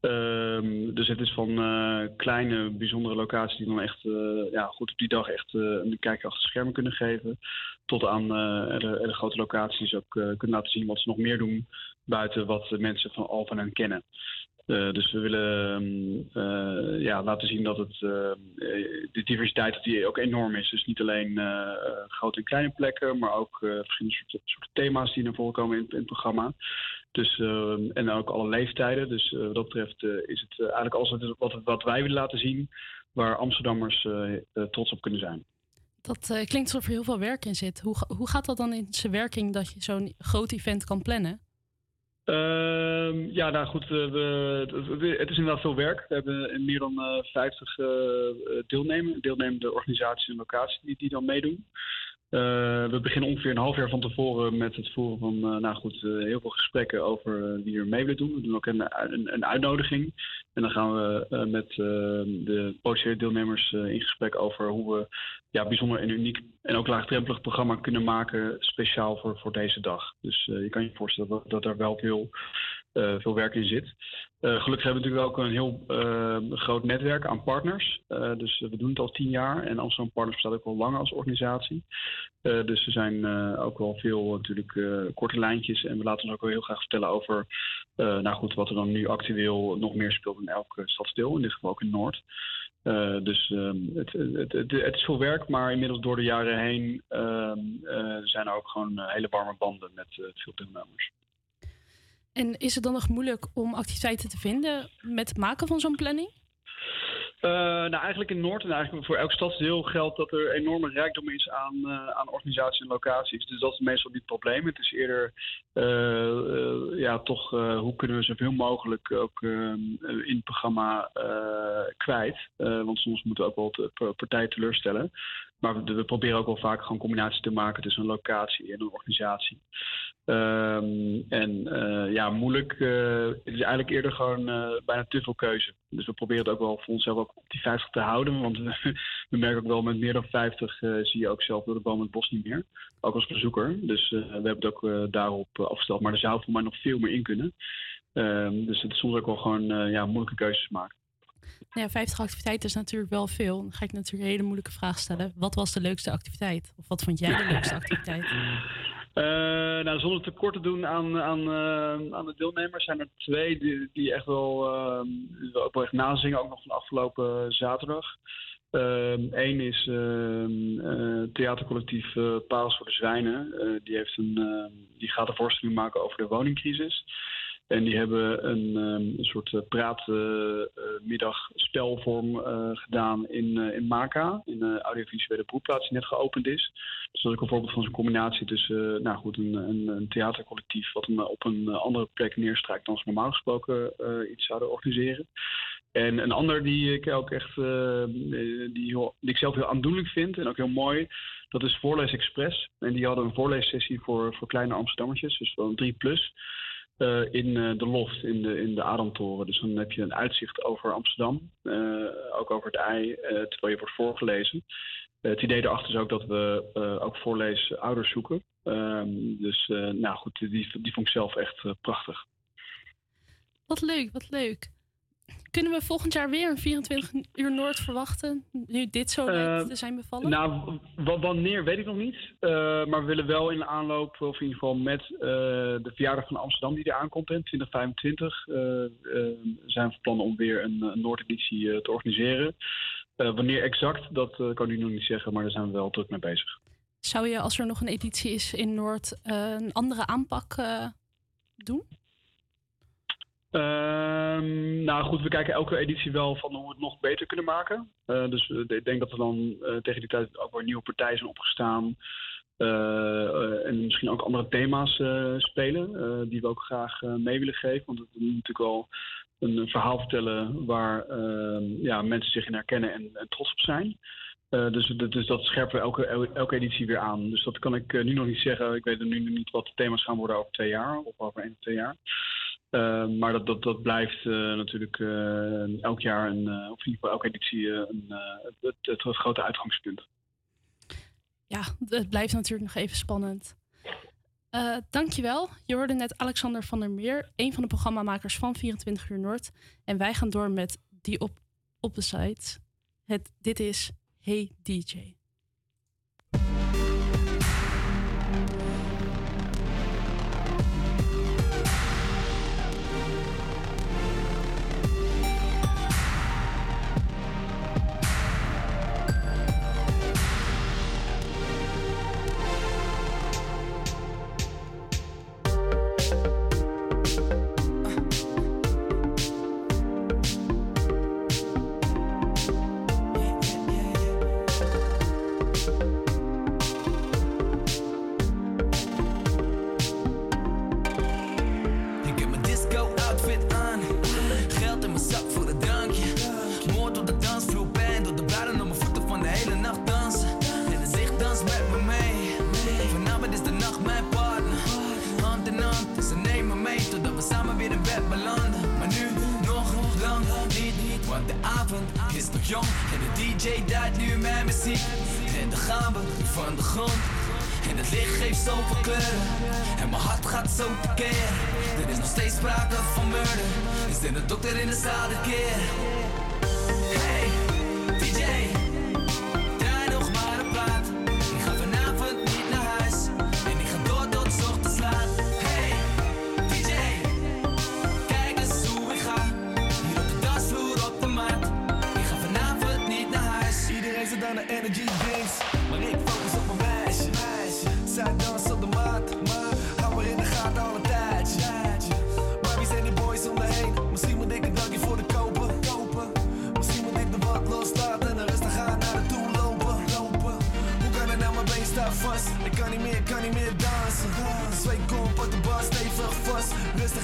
Ehm, dus het is van kleine, bijzondere locaties die dan echt ja, goed op die dag echt een kijkje achter de schermen kunnen geven. Tot aan hele grote locaties ook kunnen laten zien wat ze nog meer doen buiten wat de mensen van al van hen kennen. Eh, dus we willen ehm, eh, ja, laten zien dat het, eh, de diversiteit die ook enorm is. Dus niet alleen grote en kleine plekken, maar ook verschillende soorten, thema's die naar voren komen in, het programma. Dus, en ook alle leeftijden. Dus wat dat betreft is het eigenlijk alles wat, wat, wij willen laten zien, waar Amsterdammers trots op kunnen zijn. Dat klinkt alsof er heel veel werk in zit. Hoe, hoe gaat dat dan in zijn werking dat je zo'n groot event kan plannen? Ehm, ja, nou goed, eh, we, het- is inderdaad veel werk. We hebben meer dan eh 50 eh, deelnemen, deelnemende organisaties en locaties die, die dan meedoen. Eh, we beginnen ongeveer een half jaar van tevoren met het voeren van eh, nou goed, eh, heel veel gesprekken over wie er mee willen doen. We doen ook een, een, uitnodiging. En dan gaan we met de potentiële deelnemers in gesprek over hoe we ja, bijzonder en uniek en ook laagdrempelig programma kunnen maken speciaal voor, voor deze dag. Dus je kan je voorstellen dat, er wel veel, veel werk in zit. Eh, gelukkig hebben we natuurlijk ook een heel eh, groot netwerk aan partners. Eh, dus we doen het al tien jaar en Amsterdam Partners bestaat ook al langer als organisatie. Dus er zijn ook wel veel natuurlijk korte lijntjes en we laten ons ook wel heel graag vertellen over nou goed, wat er dan nu actueel nog meer speelt in elk eh, stadsdeel, in dit geval ook in Noord. Dus ehm, het, het, het, het is veel werk, maar inmiddels door de jaren heen ehm, eh, zijn er ook gewoon hele warme banden met veel deelnemers. En is het dan nog moeilijk om activiteiten te vinden met het maken van zo'n planning? Eh, nou, eigenlijk in Noord en eigenlijk voor elk stadsdeel geldt dat er enorme rijkdom is aan, eh, aan organisaties en locaties. Dus dat is meestal niet het probleem. Het is eerder, eh, ja, toch hoe kunnen we zoveel mogelijk ook eh, in het programma kwijt. Want soms moeten we ook wel de partijen teleurstellen. Maar we, proberen ook wel vaak gewoon combinaties te maken tussen een locatie en een organisatie. Ehm, en eh, ja, moeilijk. eh, het is eigenlijk eerder gewoon eh, bijna te veel keuze. Dus we proberen het ook wel voor onszelf ook op die 50 te houden. Want we, <laughs> we merken ook wel met meer dan 50 eh, zie je ook zelf door de boom het bos niet meer. Ook als bezoeker. Dus we hebben het ook daarop afgesteld. Maar er zou voor mij nog veel meer in kunnen. Ehm, dus het is soms ook wel gewoon ja, moeilijke keuzes maken. Ja, 50 activiteiten is natuurlijk wel veel. Dan ga ik natuurlijk een hele moeilijke vraag stellen. Wat was de leukste activiteit? Of wat vond jij de leukste activiteit? Eh, nou, zonder tekort te doen aan, aan, eh, aan de deelnemers zijn er twee die, echt wel, ehm, die echt nazingen, ook nog van afgelopen zaterdag. Eén is ehm, eh, theatercollectief Parels voor de Zwijnen. Die, heeft een, ehm, die gaat een voorstelling maken over de woningcrisis. En die hebben een, ehm, een soort eh, praatmiddag spelvorm eh, gedaan in, eh, in Maka, in de audiovisuele broedplaats die net geopend is. Dus dat is ook een voorbeeld van zo'n combinatie tussen nou goed, een, een, een theatercollectief wat op een andere plek neerstrijkt dan ze normaal gesproken iets zouden organiseren. En een ander die ik ook echt, die ik zelf heel aandoenlijk vind en ook heel mooi, dat is Voorlees Express. En die hadden een voorleessessie voor, voor kleine Amsterdammertjes, dus van 3 plus. Eh, in eh, de loft, in de, in de. Dus dan heb je een uitzicht over Amsterdam, eh, ook over het ei, terwijl je wordt voorgelezen. Het idee erachter is ook dat we ook voorleesouders zoeken. Ehm, dus nou goed, die, die vond ik zelf echt prachtig. Wat leuk, wat leuk. Kunnen we volgend jaar weer een 24 uur Noord verwachten? Nu dit zo lijkt Eh, te zijn bevallen? Nou, wanneer weet ik nog niet. Eh, maar we willen wel in de aanloop, of in ieder geval met eh, de verjaardag van Amsterdam die er aankomt in 2025, eh, eh, zijn we van plan om weer een, een Noordeditie eh, te organiseren. Wanneer exact, dat kan ik nu nog niet zeggen, maar daar zijn we wel druk mee bezig. Zou je, als er nog een editie is in Noord, een andere aanpak doen? Ehm, nou goed, we kijken elke editie wel van hoe we het nog beter kunnen maken. Eh, dus ik denk dat er dan eh, tegen die tijd ook weer nieuwe partijen zijn opgestaan. Eh, en misschien ook andere thema's spelen, die we ook graag mee willen geven. Want het moet natuurlijk wel een, verhaal vertellen waar ehm, ja, mensen zich in herkennen en, trots op zijn. Dus, dat- dus dat scherpen we elke, el- elke editie weer aan. Dus dat kan ik nu nog niet zeggen. Ik weet nu nog niet wat de thema's gaan worden over twee jaar of over één of twee jaar. Eh, maar dat, dat, dat blijft eh, natuurlijk eh, elk jaar, een, eh, of in ieder geval elke editie, een, het, het, grote uitgangspunt. Ja, het blijft natuurlijk nog even spannend. Dankjewel. Je hoorde net Alexander van der Meer, een van de programmamakers van 24 uur Noord. En wij gaan door met die op, op de site. Het, dit is Hey DJ.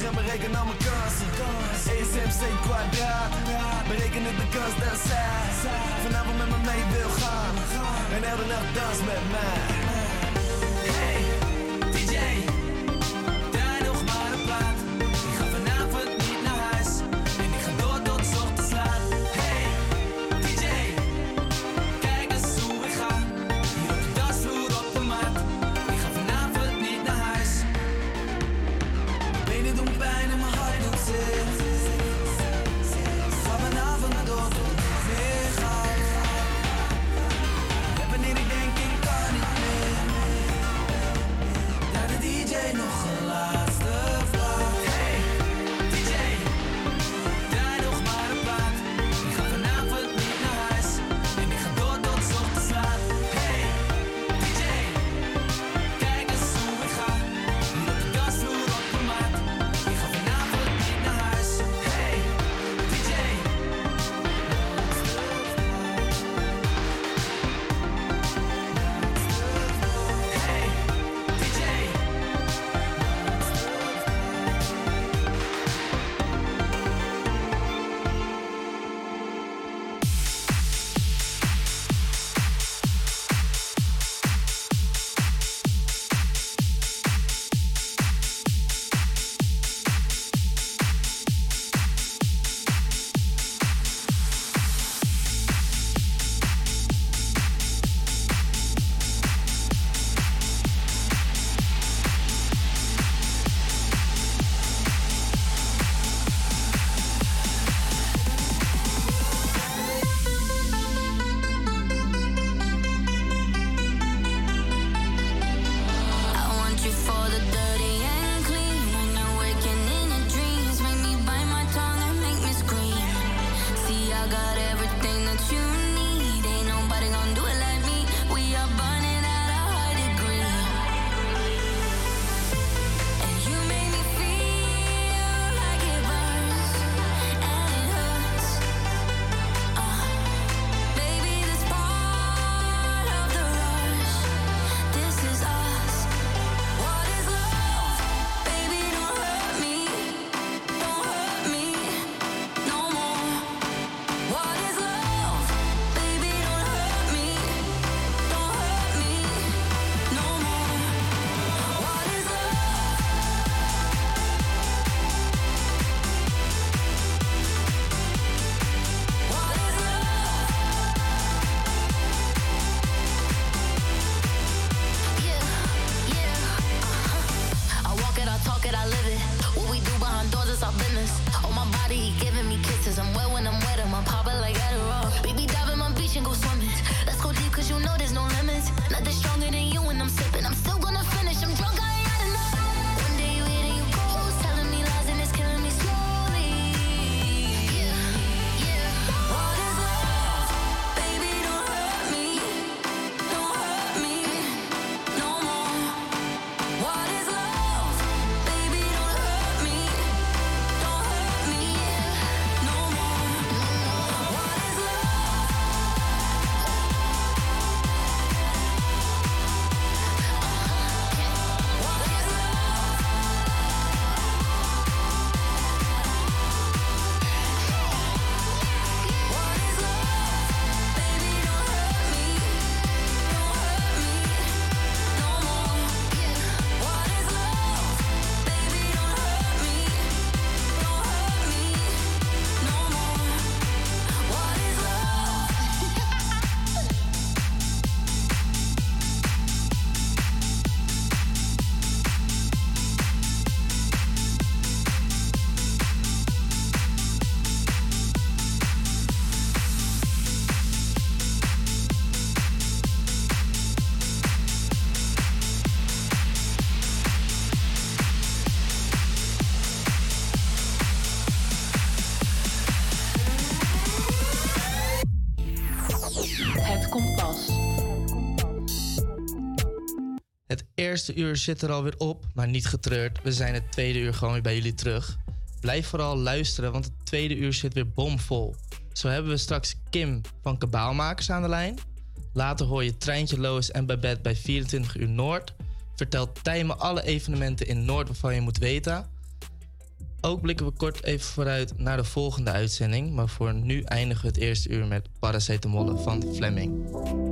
en bereken al mijn kansen. ESMC kwadraat, bereken het de kans dat zij vanavond met me mee wil gaan. En elke nacht dans met mij. eerste uur zit er alweer op, maar niet getreurd. We zijn het tweede uur gewoon weer bij jullie terug. Blijf vooral luisteren, want het tweede uur zit weer bomvol. Zo hebben we straks Kim van Kabaalmakers aan de lijn. Later hoor je Treintje Loos en Babette bij 24 uur Noord. Vertelt Tijmen alle evenementen in Noord waarvan je moet weten. Ook blikken we kort even vooruit naar de volgende uitzending. Maar voor nu eindigen we het eerste uur met Paracetamol van Fleming.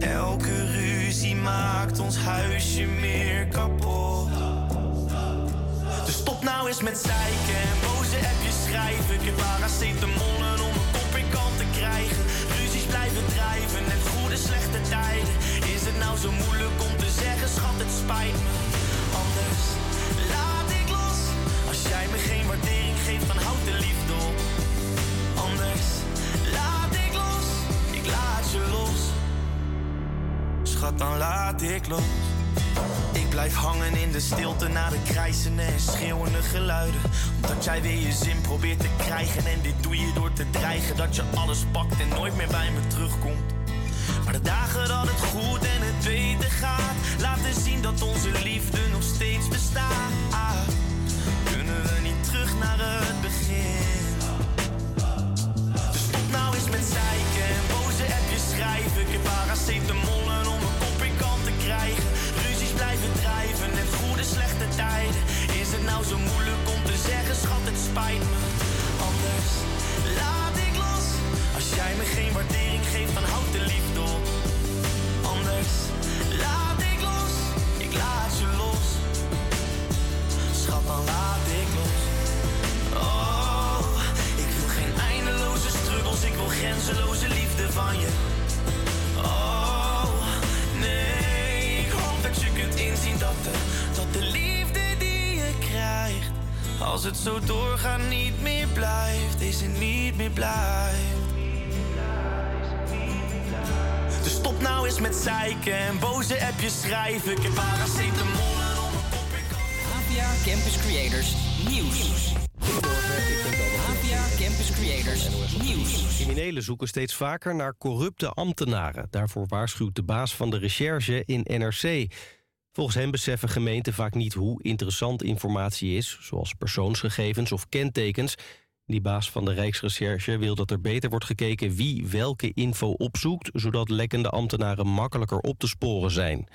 Elke ruzie maakt ons huisje meer kapot. Dus stop nou eens met zeiken en boze appjes schrijven. Ik heb paracetamolen om een kop in kant te krijgen. Ruzies blijven drijven, net goede slechte tijden. Is het nou zo moeilijk om te zeggen, schat, het spijt me. Anders laat ik los. Als jij me geen waardering geeft, dan houd de liefde Schat, dan laat ik los. Ik blijf hangen in de stilte na de krijzende en schreeuwende geluiden. Omdat jij weer je zin probeert te krijgen. En dit doe je door te dreigen dat je alles pakt en nooit meer bij me terugkomt. Maar de dagen dat het goed en het beter gaat, laten zien dat onze liefde nog steeds bestaat. Kunnen we niet terug naar het begin? Dus stop nou eens met zeiken en boze appjes schrijven. Ik heb paracetamolen om Is het nou zo moeilijk om te zeggen, schat, het spijt me. Anders laat ik los. Als jij me geen waardering geeft, dan houd de liefde op. Anders laat ik los, ik laat je los. Schat, dan laat ik los. Oh, ik wil geen eindeloze struggles, ik wil grenzeloze liefde van je. Oh, nee, ik hoop dat je kunt inzien dat de, dat de liefde als het zo doorgaat, niet meer blijft. Deze niet meer blijft. Dus stop nou eens met zeiken en boze appjes schrijven. Ik heb paracetamol en om een kop in APA Campus Creators Nieuws. APA Campus Creators Nieuws. Criminelen zoeken steeds vaker naar corrupte ambtenaren. Daarvoor waarschuwt de baas van de recherche in NRC. Volgens hem beseffen gemeenten vaak niet hoe interessant informatie is... zoals persoonsgegevens of kentekens. Die baas van de Rijksrecherche wil dat er beter wordt gekeken... wie welke info opzoekt... zodat lekkende ambtenaren makkelijker op te sporen zijn.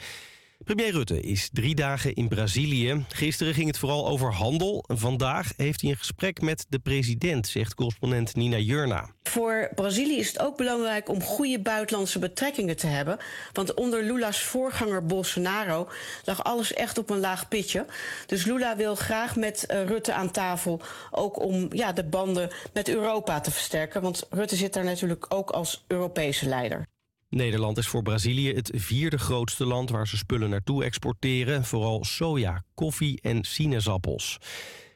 Premier Rutte is drie dagen in Brazilië. Gisteren ging het vooral over handel. Vandaag heeft hij een gesprek met de president, zegt correspondent Nina Jurna. Voor Brazilië is het ook belangrijk om goede buitenlandse betrekkingen te hebben. Want onder Lula's voorganger Bolsonaro lag alles echt op een laag pitje. Dus Lula wil graag met eh, Rutte aan tafel ook om ja, de banden met Europa te versterken. Want Rutte zit daar natuurlijk ook als Europese leider. Nederland is voor Brazilië het vierde grootste land waar ze spullen naartoe exporteren. Vooral soja, koffie en sinaasappels.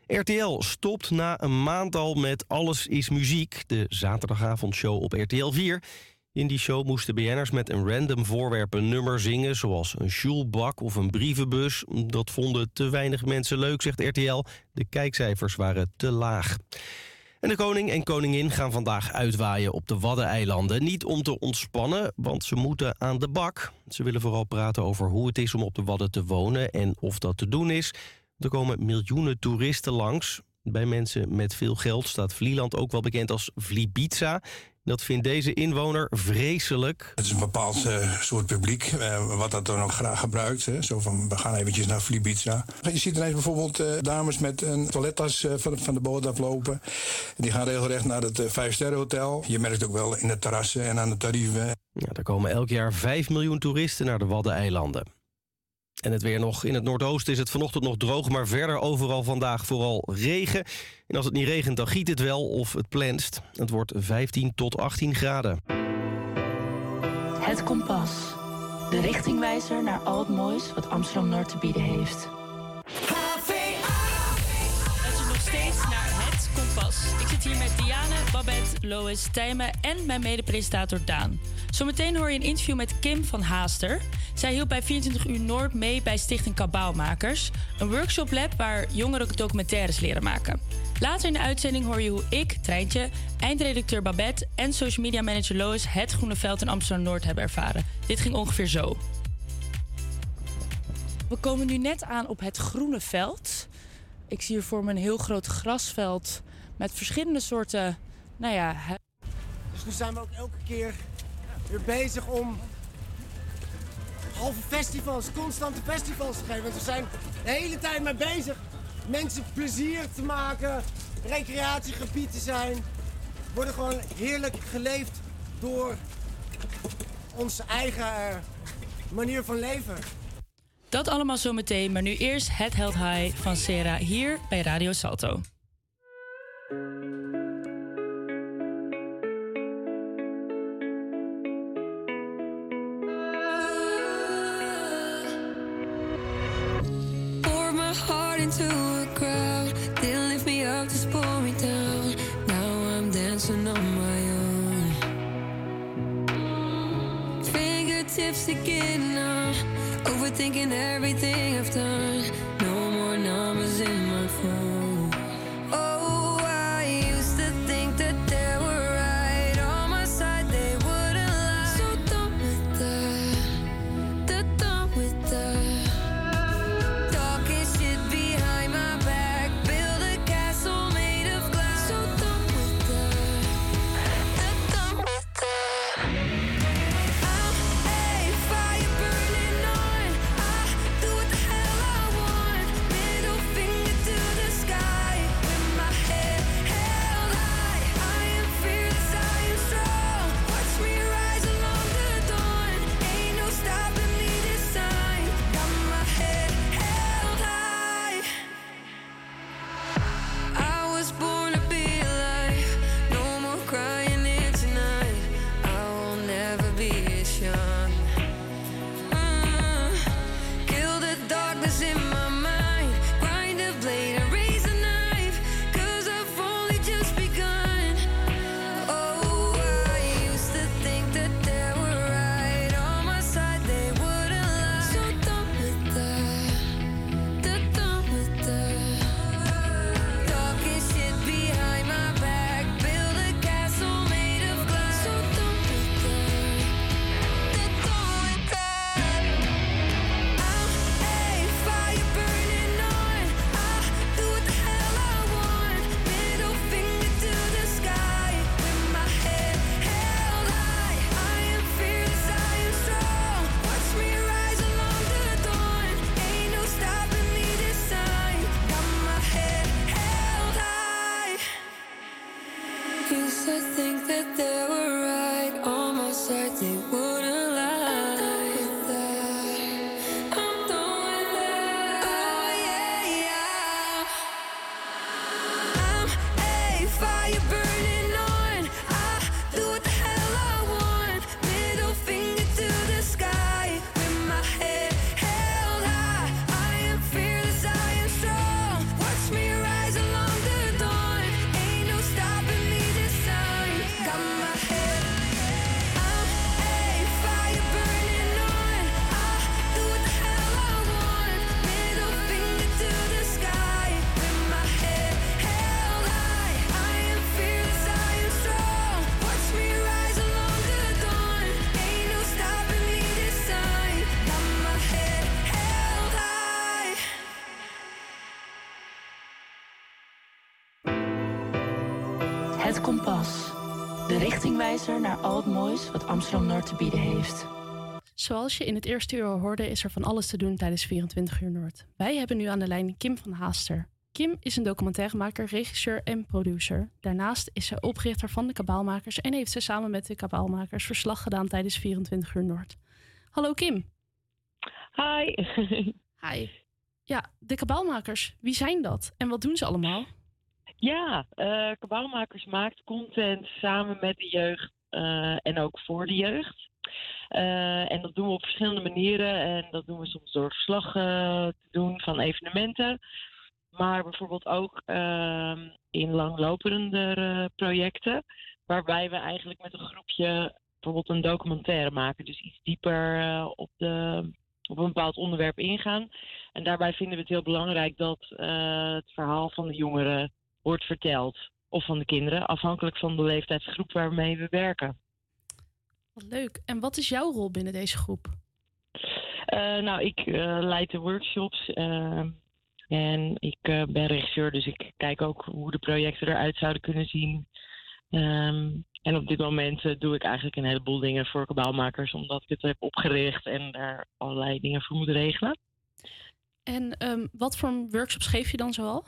RTL stopt na een maand al met Alles is Muziek, de zaterdagavondshow op RTL 4. In die show moesten BN'ers met een random voorwerp een nummer zingen... zoals een sjoelbak of een brievenbus. Dat vonden te weinig mensen leuk, zegt RTL. De kijkcijfers waren te laag. En de koning en koningin gaan vandaag uitwaaien op de Waddeneilanden. Niet om te ontspannen, want ze moeten aan de bak. Ze willen vooral praten over hoe het is om op de Wadden te wonen en of dat te doen is. Er komen miljoenen toeristen langs. Bij mensen met veel geld staat Vlieland ook wel bekend als Vlibiza. Dat vindt deze inwoner vreselijk. Het is een bepaald eh, soort publiek, eh, wat dat dan ook graag gebruikt. Hè. Zo van, we gaan eventjes naar Flibiza. Je ziet ineens bijvoorbeeld eh, dames met een toilettas van, van de boot aflopen. Die gaan regelrecht naar het Vijfsterrenhotel. Je merkt ook wel in de terrassen en aan de tarieven. Ja, er komen elk jaar 5 miljoen toeristen naar de Waddeneilanden. En het weer nog. In het noordoosten is het vanochtend nog droog, maar verder overal vandaag vooral regen. En als het niet regent, dan giet het wel of het plenst. Het wordt 15 tot 18 graden. Het Kompas. De richtingwijzer naar al het moois wat Amsterdam-Noord te bieden heeft. Ik zit hier met Diane, Babette, Lois, Tijmen en mijn mede-presentator Daan. Zometeen hoor je een interview met Kim van Haaster. Zij hielp bij 24 uur Noord mee bij Stichting Kabouwmakers. Een workshoplab waar jongeren documentaires leren maken. Later in de uitzending hoor je hoe ik, Treintje, eindredacteur Babette en social media manager Lois het Groene Veld in Amsterdam-Noord hebben ervaren. Dit ging ongeveer zo. We komen nu net aan op het Groene Veld. Ik zie hier voor me een heel groot grasveld met verschillende soorten, nou ja, Dus nu zijn we ook elke keer weer bezig om halve festivals, constante festivals te geven. Want we zijn de hele tijd mee bezig mensen plezier te maken, recreatiegebied te zijn. Worden gewoon heerlijk geleefd door onze eigen eh, manier van leven. Dat allemaal zometeen, maar nu eerst het Held High van Sera hier bij Radio Salto. Overthinking everything I've done. No more numbers in my phone. Wat Amsterdam-Noord te bieden heeft. Zoals je in het eerste uur al hoorde, is er van alles te doen tijdens 24 uur Noord. Wij hebben nu aan de lijn Kim van Haaster. Kim is een documentairemaker, regisseur en producer. Daarnaast is ze oprichter van de Kabaalmakers en heeft ze samen met de Kabaalmakers verslag gedaan tijdens 24 uur Noord. Hallo Kim. Hi. <laughs> Hi. Ja, de Kabaalmakers, wie zijn dat en wat doen ze allemaal? Ja, eh Kabouwmakers maakt content samen met de jeugd en ook voor de jeugd. Eh, en dat doen we op verschillende manieren. En dat doen we soms door verslag eh, te doen van evenementen. Maar bijvoorbeeld ook ehm, in langlopende eh, projecten. Waarbij we eigenlijk met een groepje bijvoorbeeld een documentaire maken. Dus iets dieper eh, op, de, op een bepaald onderwerp ingaan. En daarbij vinden we het heel belangrijk dat eh, het verhaal van de jongeren wordt verteld. Of van de kinderen, afhankelijk van de leeftijdsgroep waarmee we werken. Wat leuk. En wat is jouw rol binnen deze groep? Eh, nou, ik eh, leid de workshops eh, en ik ben regisseur, dus ik kijk ook hoe de projecten eruit zouden kunnen zien. Ehm, en op dit moment doe ik eigenlijk een heleboel dingen voor kabaalmakers, omdat ik het heb opgericht en daar allerlei dingen voor moet regelen. En ehm, wat voor workshops geef je dan zoal?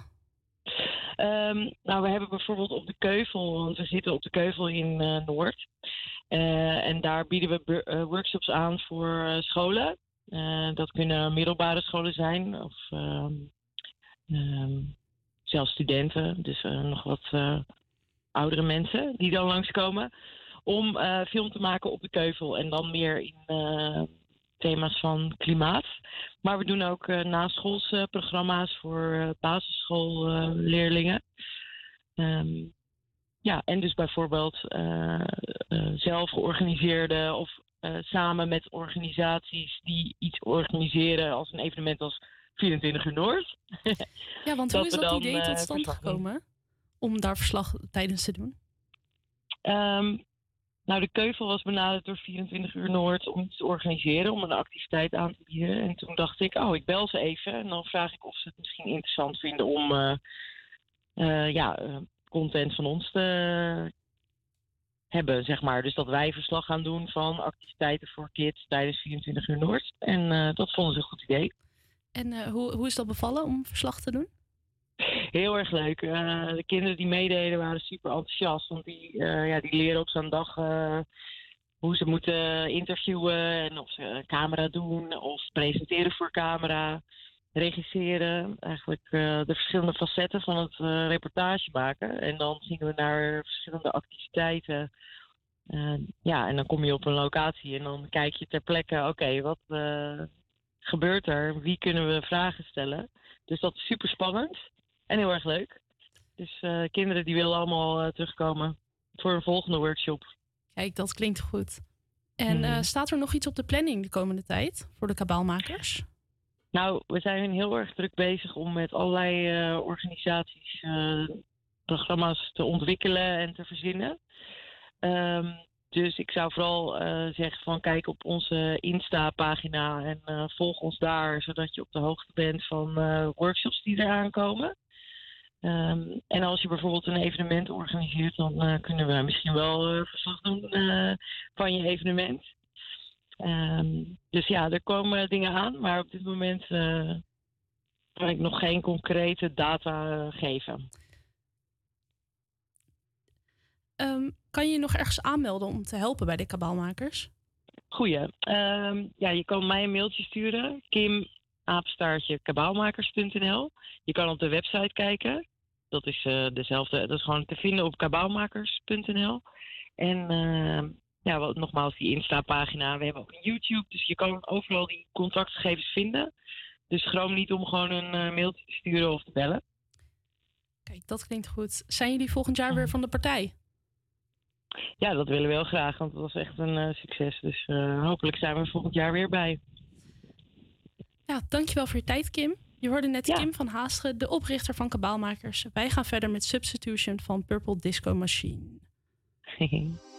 Ehm, nou, we hebben bijvoorbeeld op de Keuvel, want we zitten op de Keuvel in eh, Noord. Eh, en daar bieden we eh, workshops aan voor scholen. Dat kunnen middelbare scholen zijn of ehm, ehm, zelfs studenten, dus nog wat oudere mensen die dan langskomen. Om film te maken op de Keuvel en dan meer in thema's van klimaat. Maar we doen ook eh naschoolse programma's voor eh, basisschoolleerlingen. Ehm, ja, en dus bijvoorbeeld eh, eh, zelf georganiseerde of eh, samen met organisaties die iets organiseren als een evenement als 24 uur Noord. <laughs> Ja, want hoe is dat idee eh, tot stand gekomen? Om daar verslag tijdens te doen? Ehm, nou, de Keuvel was benaderd door 24 uur Noord om iets te organiseren, om een activiteit aan te bieden. En toen dacht ik, oh, ik bel ze even en dan vraag ik of ze het misschien interessant vinden om eh, eh, ja, eh, content van ons te hebben, zeg maar. Dus dat wij verslag gaan doen van activiteiten voor kids tijdens 24 uur Noord. En dat vonden ze een goed idee. En hoe, hoe is dat bevallen om verslag te doen? <laughs> Heel erg leuk. Eh, de kinderen die meededen waren super enthousiast. Want die, eh, ja, die leren op zo'n dag eh, hoe ze moeten interviewen. En of ze camera doen. Of presenteren voor camera. Regisseren. Eigenlijk de verschillende facetten van het reportage maken. En dan zien we naar verschillende activiteiten. Ja, en dan kom je op een locatie en dan kijk je ter plekke. Oké, wat gebeurt er? Wie kunnen we vragen stellen? Dus dat is super spannend. En heel erg leuk. Dus eh, kinderen die willen allemaal eh, terugkomen voor een volgende workshop. Kijk, dat klinkt goed. En Hmm. eh, staat er nog iets op de planning de komende tijd voor de kabaalmakers? Nou, we zijn heel erg druk bezig om met allerlei organisaties programma's te ontwikkelen en te verzinnen. Ehm, dus ik zou vooral zeggen van kijk op onze Insta-pagina en volg ons daar, zodat je op de hoogte bent van workshops die eraan komen. Ehm, en als je bijvoorbeeld een evenement organiseert, dan eh, kunnen we misschien wel eh, verslag doen eh, van je evenement. Ehm, dus ja, er komen dingen aan, maar op dit moment kan ik nog geen concrete data geven. Ehm, kan je je nog ergens aanmelden om te helpen bij de kabaalmakers? Goeie. Ja, je kan mij een mailtje sturen. Kim apenstaartje kabaalmakers.nl. Je kan op de website kijken. Dat is eh, dezelfde. Dat is gewoon te vinden op kabaalmakers.nl. En ehm, ja, wat, nogmaals, die Insta-pagina. We hebben ook een YouTube. Dus je kan overal die contactgegevens vinden. Dus schroom niet om gewoon een eh, mailtje te sturen of te bellen. Kijk, dat klinkt goed. Zijn jullie volgend jaar weer van de partij? Ja, dat willen we heel graag, want het was echt een eh, succes. Dus eh, hopelijk zijn we volgend jaar weer bij. Ja, dankjewel voor je tijd, Kim. Je hoorde net Kim van Haasteren, de oprichter van Kabaalmakers. Wij gaan verder met Substitution van Purple Disco Machine. <laughs>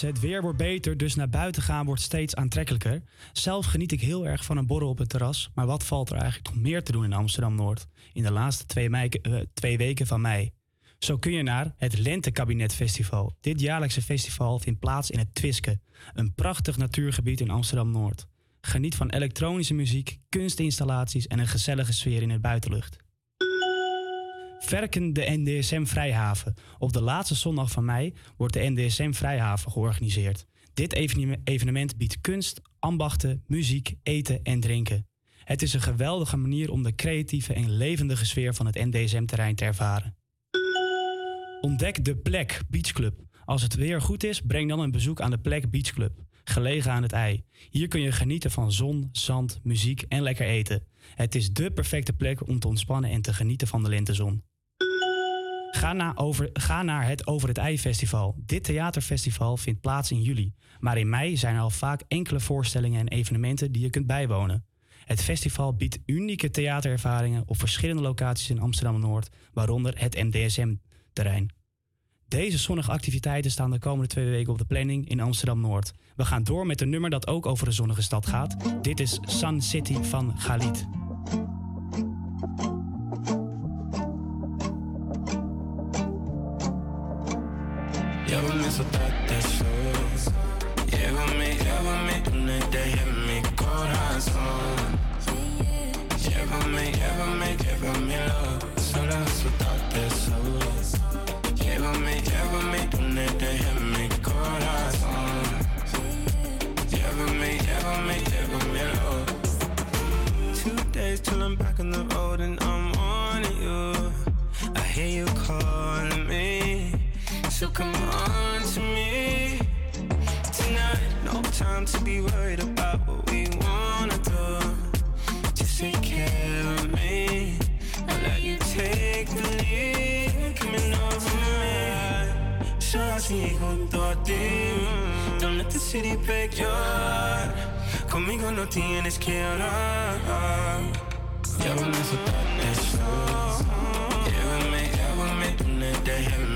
Het weer wordt beter, dus naar buiten gaan wordt steeds aantrekkelijker. Zelf geniet ik heel erg van een borrel op het terras. Maar wat valt er eigenlijk nog meer te doen in Amsterdam-Noord? In de laatste twee, mei- eh, weken van mei. Zo kun je naar het Lentekabinet Festival. Dit jaarlijkse festival vindt plaats in het Twiske. Een prachtig natuurgebied in Amsterdam-Noord. Geniet van elektronische muziek, kunstinstallaties en een gezellige sfeer in het buitenlucht. Verken de NDSM Vrijhaven. Op de laatste zondag van mei wordt de NDSM Vrijhaven georganiseerd. Dit evenem- evenement biedt kunst, ambachten, muziek, eten en drinken. Het is een geweldige manier om de creatieve en levendige sfeer van het NDSM-terrein te ervaren. Ontdek de Plek Beach Club. Als het weer goed is, breng dan een bezoek aan de Plek Beach Club, gelegen aan het IJ. Hier kun je genieten van zon, zand, muziek en lekker eten. Het is dé perfecte plek om te ontspannen en te genieten van de lentezon. Ga, over, ga naar het Over het IJ Festival. Dit theaterfestival vindt plaats in juli. Maar in mei zijn er al vaak enkele voorstellingen en evenementen die je kunt bijwonen. Het festival biedt unieke theaterervaringen op verschillende locaties in Amsterdam-Noord, waaronder het MDSM-terrein. Deze zonnige activiteiten staan de komende twee weken op de planning in Amsterdam-Noord. We gaan door met een nummer dat ook over de zonnige stad gaat. Dit is Sun City van Galit. so that they show. Yeah, with me, yeah, with me, tonight they hit me corazón. Llévame, llévame, llévame sola a su tarde sol. Llévame, llévame, donde te mi corazón. Llévame, llévame, llévame Two days till I'm back on the road and I'm on you. I hear you calling. So come on to me tonight. No time to be worried about what we wanna do. Just take care of me. I'll let you take the lead. Coming over me. Yo así junto a ti. Don't let the city break your heart. Conmigo no tienes que hablar. Llévame, soltate eso. Llévame, llévame, mi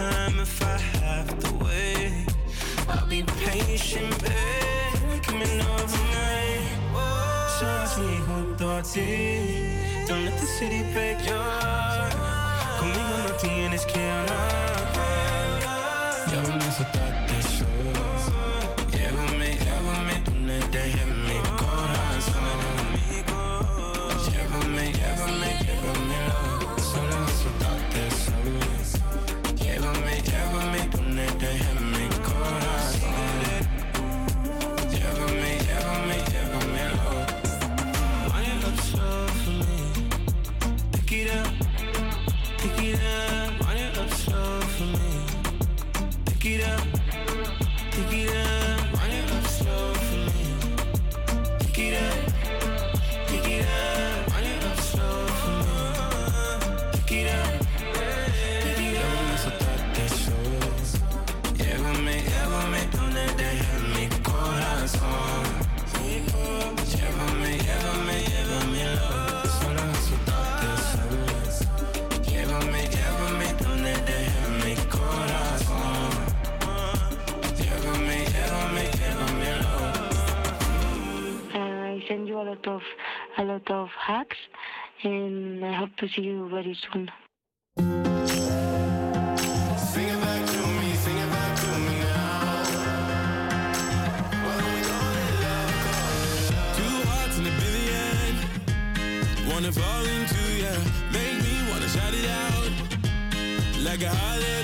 meantime, if I have to wait, I'll be patient, babe. Coming over me. Just me junto a ti. Don't let the city break your heart. Conmigo no tienes que hablar. lot of a lot of hugs, and I hope to see you very soon. Wanna fall into ya, make me wanna shout it out like a holiday.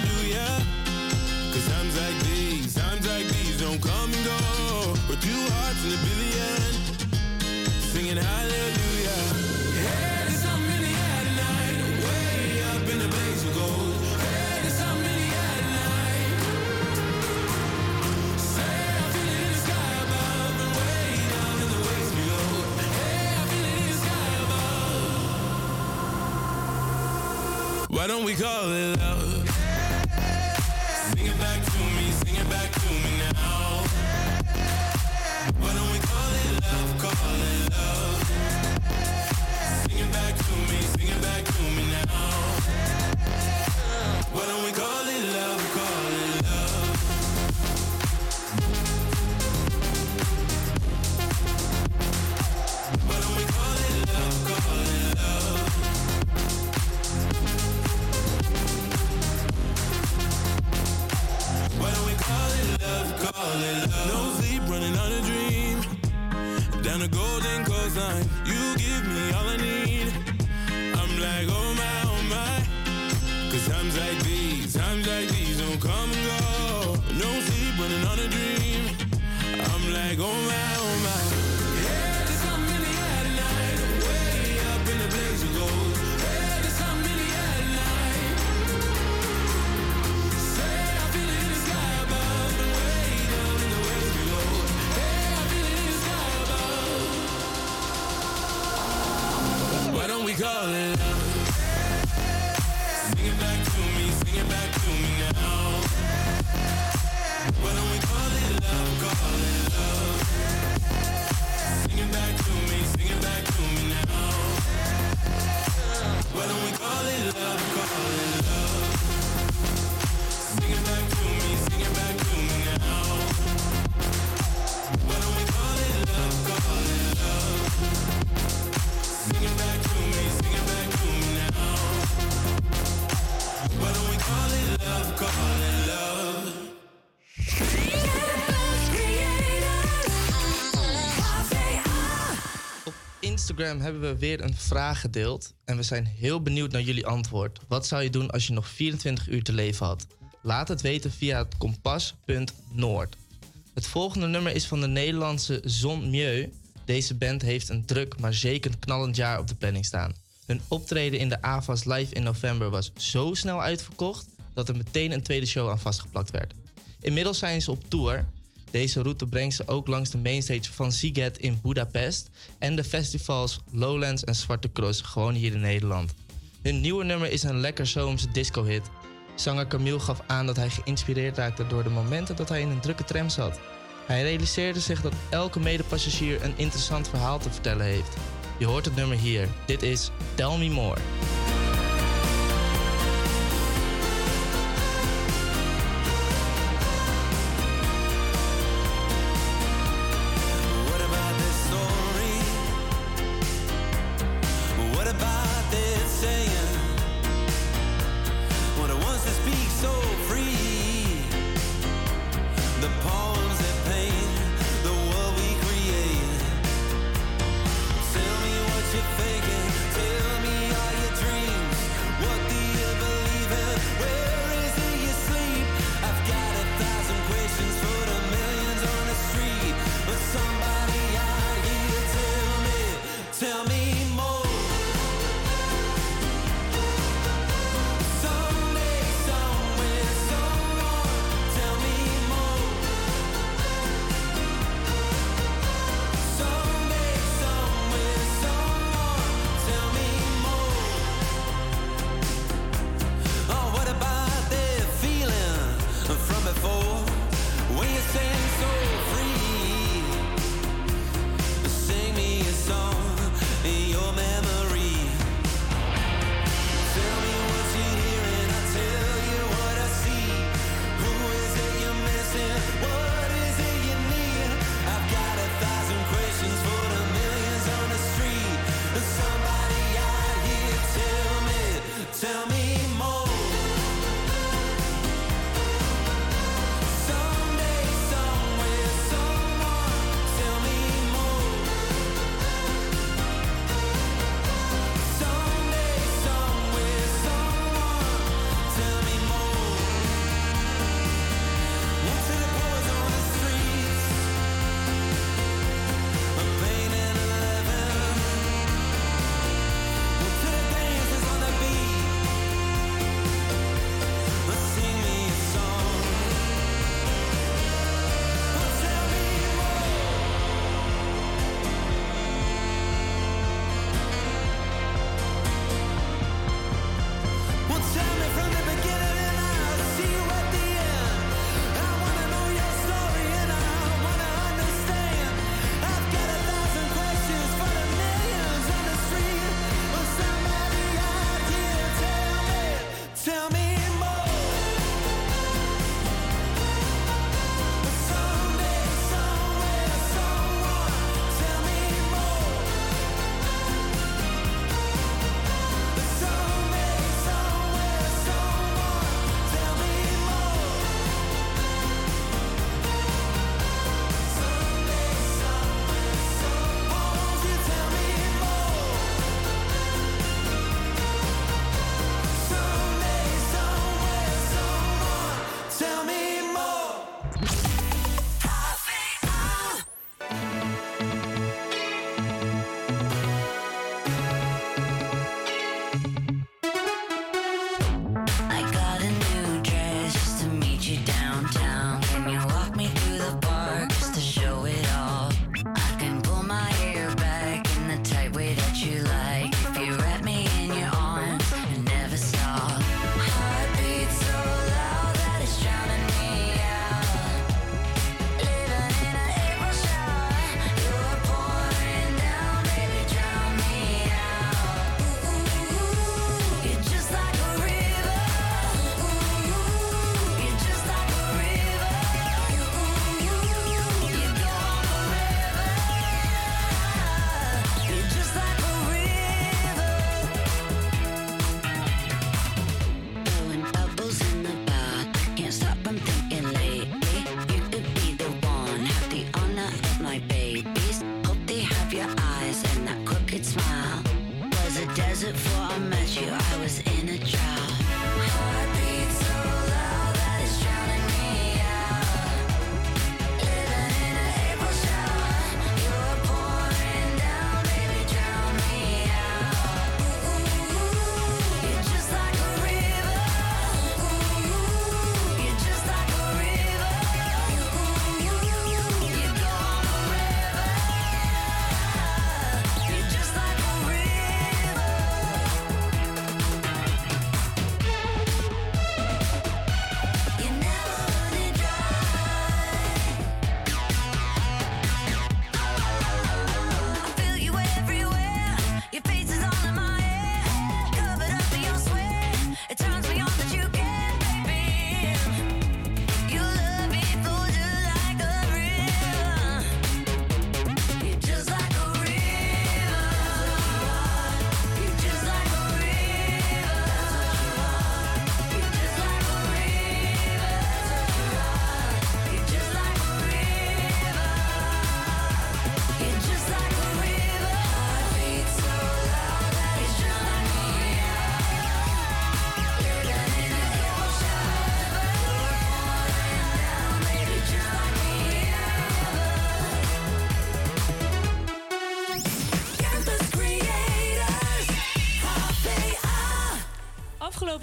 Why don't we call it love? Sing it back to me, sing it back to me now. Why don't we call it love, call it love? Sing it back to me, sing it back to me now. Why don't No sleep, running on a dream. Down a golden coastline, you give me all I need. I'm like, oh my, oh my. Cause times like these, times like these don't come calling. Instagram hebben we weer een vraag gedeeld. En we zijn heel benieuwd naar jullie antwoord. Wat zou je doen als je nog 24 uur te leven had? Laat het weten via het kompas.noord. Het volgende nummer is van de Nederlandse Zon Mieu. Deze band heeft een druk, maar zeker knallend jaar op de planning staan. Hun optreden in de AVAS Live in november was zo snel uitverkocht dat er meteen een tweede show aan vastgeplakt werd. Inmiddels zijn ze op tour. Deze route brengt ze ook langs de mainstage van Ziget in Budapest en de festivals Lowlands en Zwarte Cross gewoon hier in Nederland. Hun nieuwe nummer is een lekker zomerse disco-hit. Zanger Camille gaf aan dat hij geïnspireerd raakte door de momenten dat hij in een drukke tram zat. Hij realiseerde zich dat elke medepassagier een interessant verhaal te vertellen heeft. Je hoort het nummer hier. Dit is Tell Me More.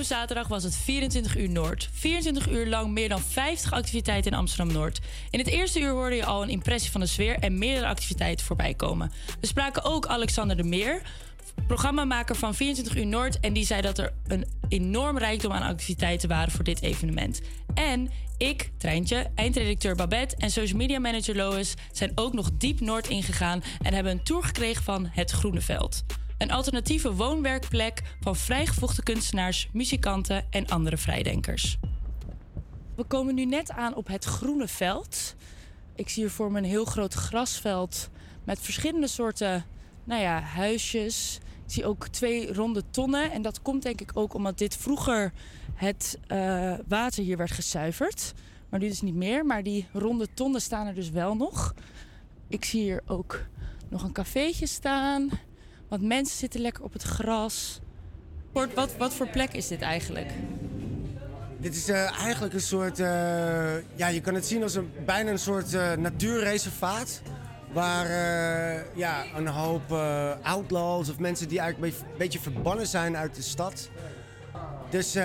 Zaterdag was het 24 uur Noord. 24 uur lang meer dan 50 activiteiten in Amsterdam Noord. In het eerste uur hoorde je al een impressie van de sfeer en meerdere activiteiten voorbij komen. We spraken ook Alexander de Meer, programmamaker van 24 uur Noord. En die zei dat er een enorm rijkdom aan activiteiten waren voor dit evenement. En ik, Treintje, eindredacteur Babette en social media manager Lois zijn ook nog diep Noord ingegaan en hebben een tour gekregen van Het Groene Veld. Een alternatieve woonwerkplek van vrijgevochten kunstenaars, muzikanten en andere vrijdenkers. We komen nu net aan op het Groene Veld. Ik zie hier voor me een heel groot grasveld met verschillende soorten nou ja, huisjes. Ik zie ook twee ronde tonnen. En dat komt denk ik ook omdat dit vroeger het eh, water hier werd gezuiverd. Maar nu dus niet meer. Maar die ronde tonnen staan er dus wel nog. Ik zie hier ook nog een cafeetje staan. Want mensen zitten lekker op het gras. Wat, wat, voor plek is dit eigenlijk? Dit is eh, eigenlijk een soort, eh, ja, je kan het zien als een, bijna een soort eh, natuurreservaat. Waar ja, een hoop outlaws of mensen die eigenlijk een beetje, verbannen zijn uit de stad. Dus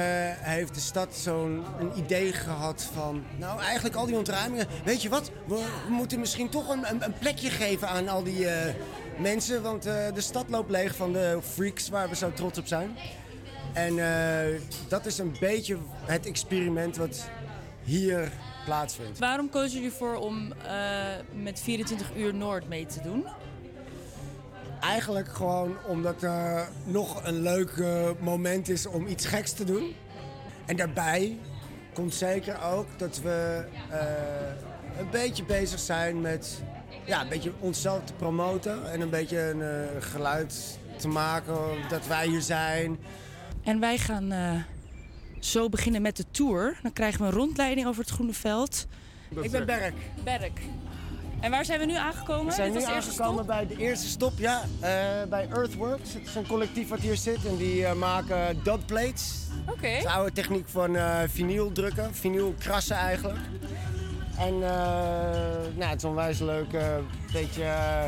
heeft de stad zo'n idee gehad van, nou eigenlijk al die ontruimingen. Weet je wat, we, moeten misschien toch een, een, plekje geven aan al die mensen. Want eh, de stad loopt leeg van de freaks waar we zo trots op zijn. En eh, dat is een beetje het experiment wat hier plaatsvindt. Waarom kozen jullie ervoor om eh, met 24 uur Noord mee te doen? Eigenlijk gewoon omdat er nog een leuk moment is om iets geks te doen. En daarbij komt zeker ook dat we een beetje bezig zijn met ja, een beetje onszelf te promoten. En een beetje een eh, geluid te maken dat wij hier zijn. En wij gaan eh, zo beginnen met de tour. Dan krijgen we een rondleiding over het Groene Veld. Ik ben Berk. Berk. En waar zijn we nu aangekomen? We zijn Dit nu aangekomen bij de eerste stop, ja, eh, bij Earthworks. Het is een collectief wat hier zit en die eh, maken dotplates. Oké. Dat is de oude techniek van eh vinyl drukken, vinyl krassen eigenlijk. En eh, nou, het is een onwijs leuk eh, beetje eh,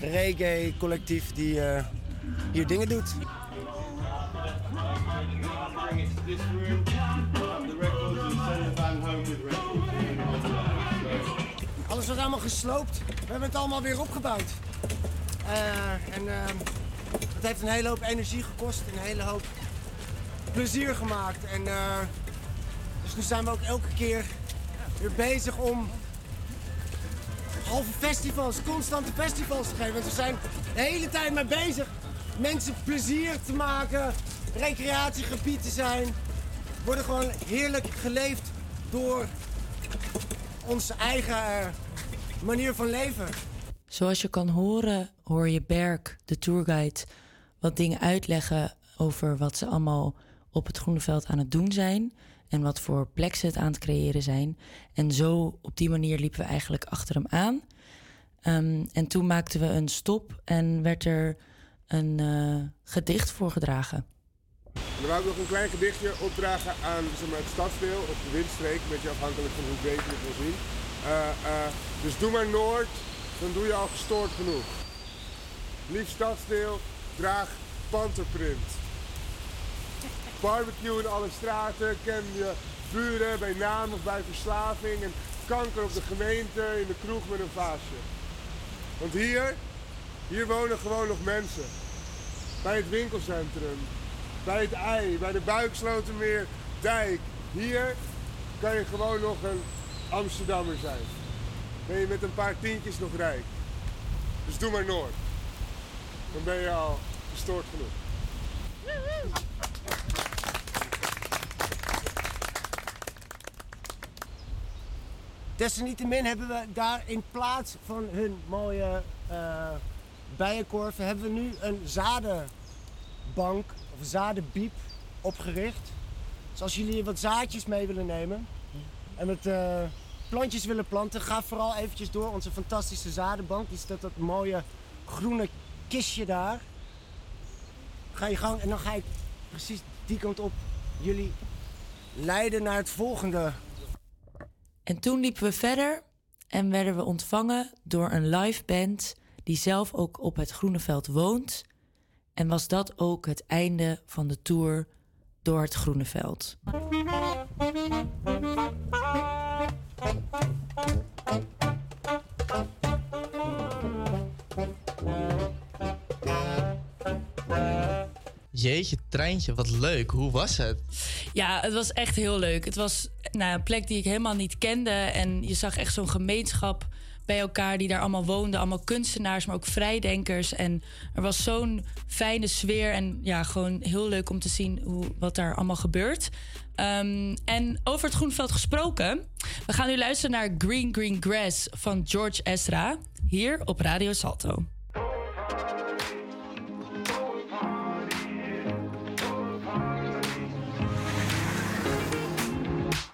reggae collectief die hier dingen doet. Alles wordt allemaal gesloopt. We hebben het allemaal weer opgebouwd. En het heeft een hele hoop energie gekost, een hele hoop plezier gemaakt. En, dus nu zijn we ook elke keer weer bezig om halve festivals, constante festivals te geven. Want we zijn de hele tijd mee bezig mensen plezier te maken, recreatiegebied te zijn. Worden gewoon heerlijk geleefd door onze eigen eh, manier van leven. Zoals je kan horen, hoor je Berk, de tourguide, wat dingen uitleggen over wat ze allemaal op het Groene Veld aan het doen zijn. En wat voor plek het aan het creëren zijn. En zo op die manier liepen we eigenlijk achter hem aan. Ehm, en toen maakten we een stop en werd er een eh, gedicht voorgedragen. En dan wou ik nog een klein gedichtje opdragen aan zeg het stadsdeel of de windstreek, een beetje afhankelijk van hoe breed je het wil zien. Eh, eh, dus doe maar Noord, dan doe je al gestoord genoeg. Lief stadsdeel, draag panterprint. Barbecue in alle straten, ken je buren bij naam of bij verslaving en kanker op de gemeente in de kroeg met een vaasje. Want hier, hier wonen gewoon nog mensen. Bij het winkelcentrum, bij het ei, bij de Buikslotermeer dijk. Hier kan je gewoon nog een Amsterdammer zijn. Ben je met een paar tientjes nog rijk. Dus doe maar Noord. Dan ben je al gestoord genoeg. Desalniettemin hebben we daar in plaats van hun mooie eh bijenkorven... hebben we nu een zadenbank of zadenbiep opgericht. Dus als jullie wat zaadjes mee willen nemen en met eh, plantjes willen planten... ga vooral eventjes door onze fantastische zadenbank. Die staat dat mooie groene kistje daar. Ga je gang en dan ga ik precies die kant op jullie leiden naar het volgende. En toen liepen we verder en werden we ontvangen door een live band die zelf ook op het Groeneveld woont. En was dat ook het einde van de tour door het Groeneveld. Veld. Jeetje, treintje, wat leuk. Hoe was het? Ja, het was echt heel leuk. Het was nou, een plek die ik helemaal niet kende. En je zag echt zo'n gemeenschap bij elkaar die daar allemaal woonden. Allemaal kunstenaars, maar ook vrijdenkers. En er was zo'n fijne sfeer. En ja, gewoon heel leuk om te zien hoe, wat daar allemaal gebeurt. Ehm, en over het Groenveld gesproken. We gaan nu luisteren naar Green Green Grass van George Ezra. Hier op Radio Salto.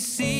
see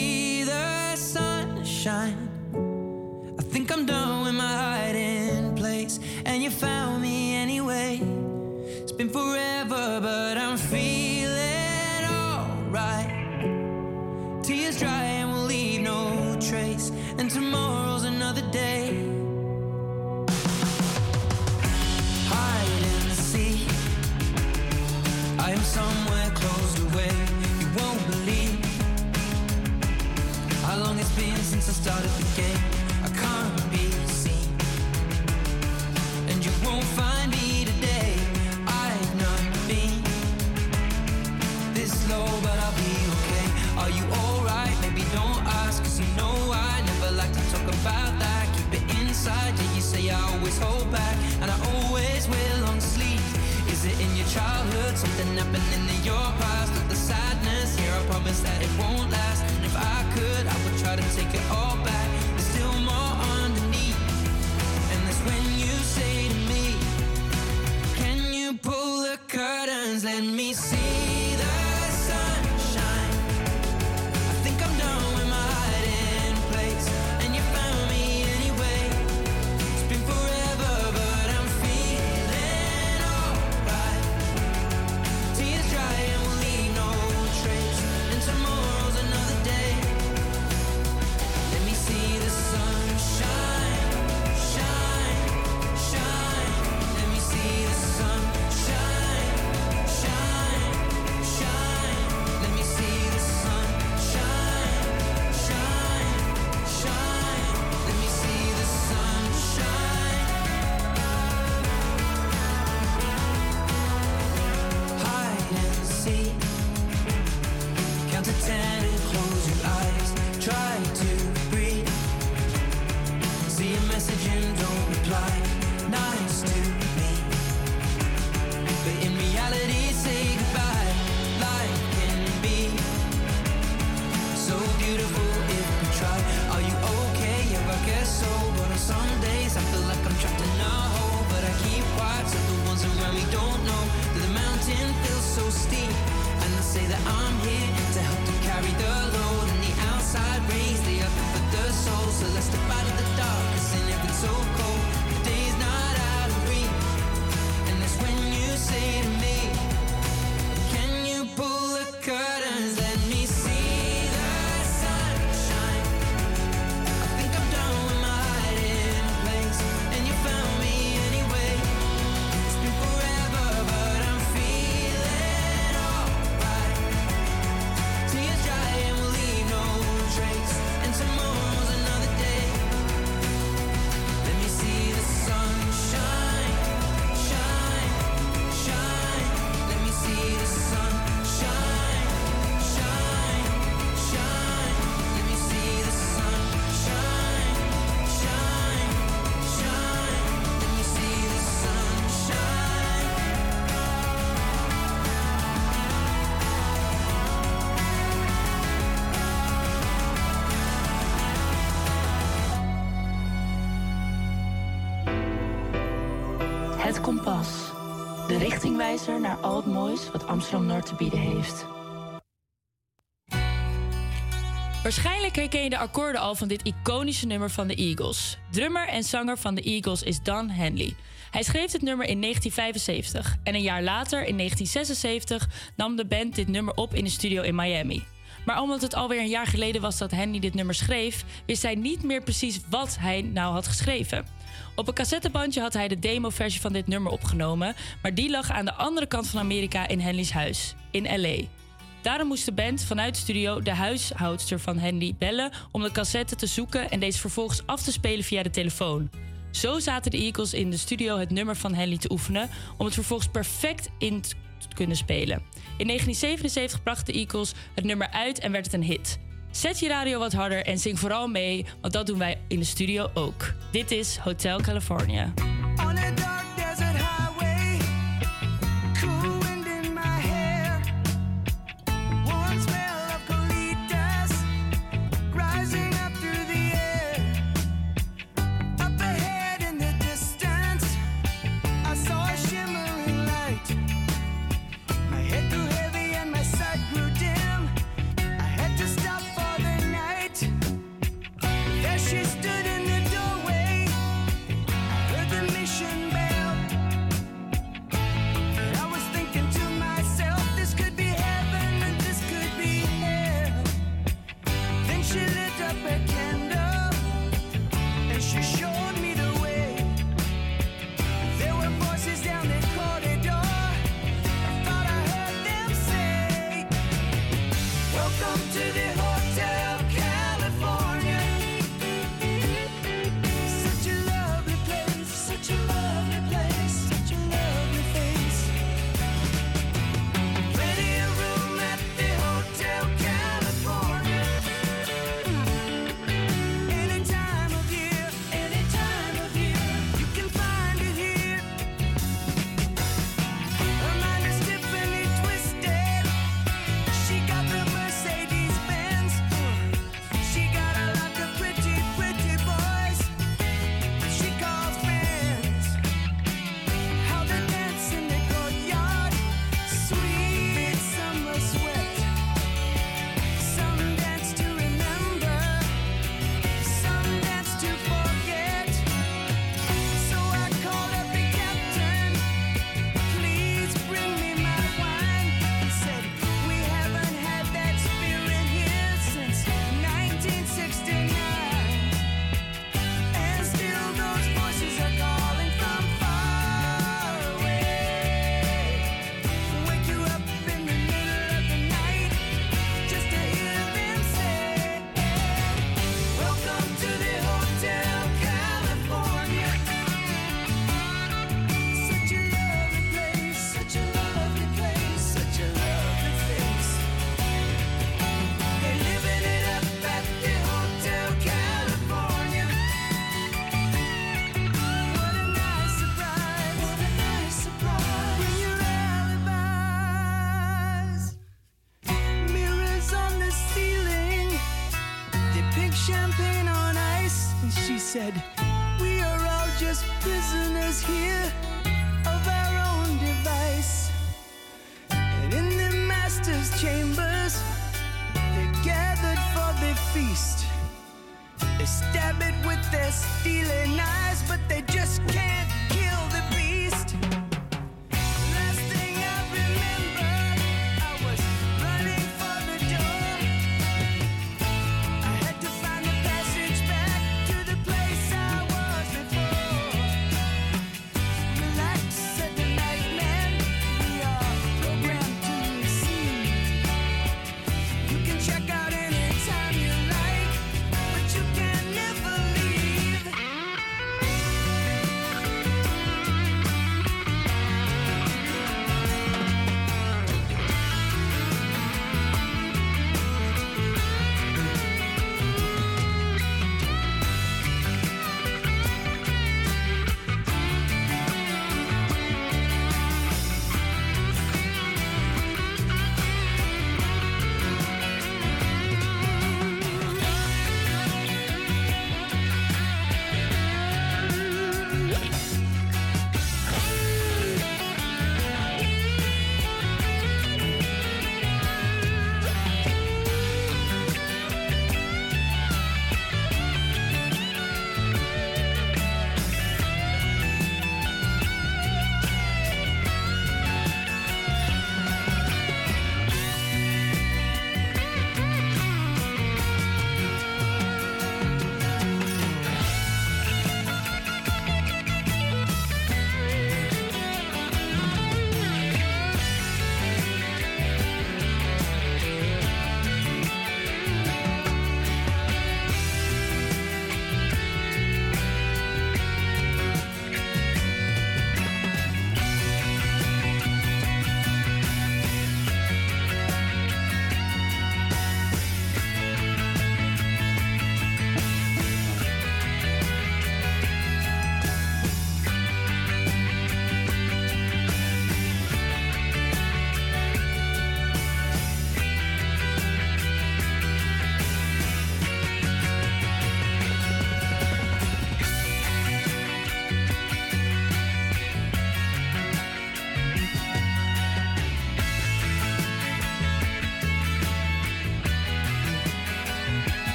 and I always will on sleep. Is it in your childhood? Something happened in your past? Look, the sadness here, I promise that it won't last. And if I could, I would try to take it all back. There's still more underneath, and that's when you say to me, Can you pull the curtains? Let me see. wat Amsterdam Noord te bieden heeft. Waarschijnlijk herken je de akkoorden al van dit iconische nummer van de Eagles. Drummer en zanger van de Eagles is Dan Henley. Hij schreef het nummer in 1975 en een jaar later, in 1976, nam de band dit nummer op in een studio in Miami. Maar omdat het alweer een jaar geleden was dat Henley dit nummer schreef, wist hij niet meer precies wat hij nou had geschreven. Op een cassettebandje had hij de demo-versie van dit nummer opgenomen, maar die lag aan de andere kant van Amerika in Henley's huis, in LA. Daarom moest de band vanuit de studio de huishoudster van Henley bellen om de cassette te zoeken en deze vervolgens af te spelen via de telefoon. Zo zaten de Eagles in de studio het nummer van Henley te oefenen om het vervolgens perfect in te kunnen spelen. In 1977 bracht de Eagles het nummer uit en werd het een hit. Zet je radio wat harder en zing vooral mee, want dat doen wij in de studio ook. Dit is Hotel California.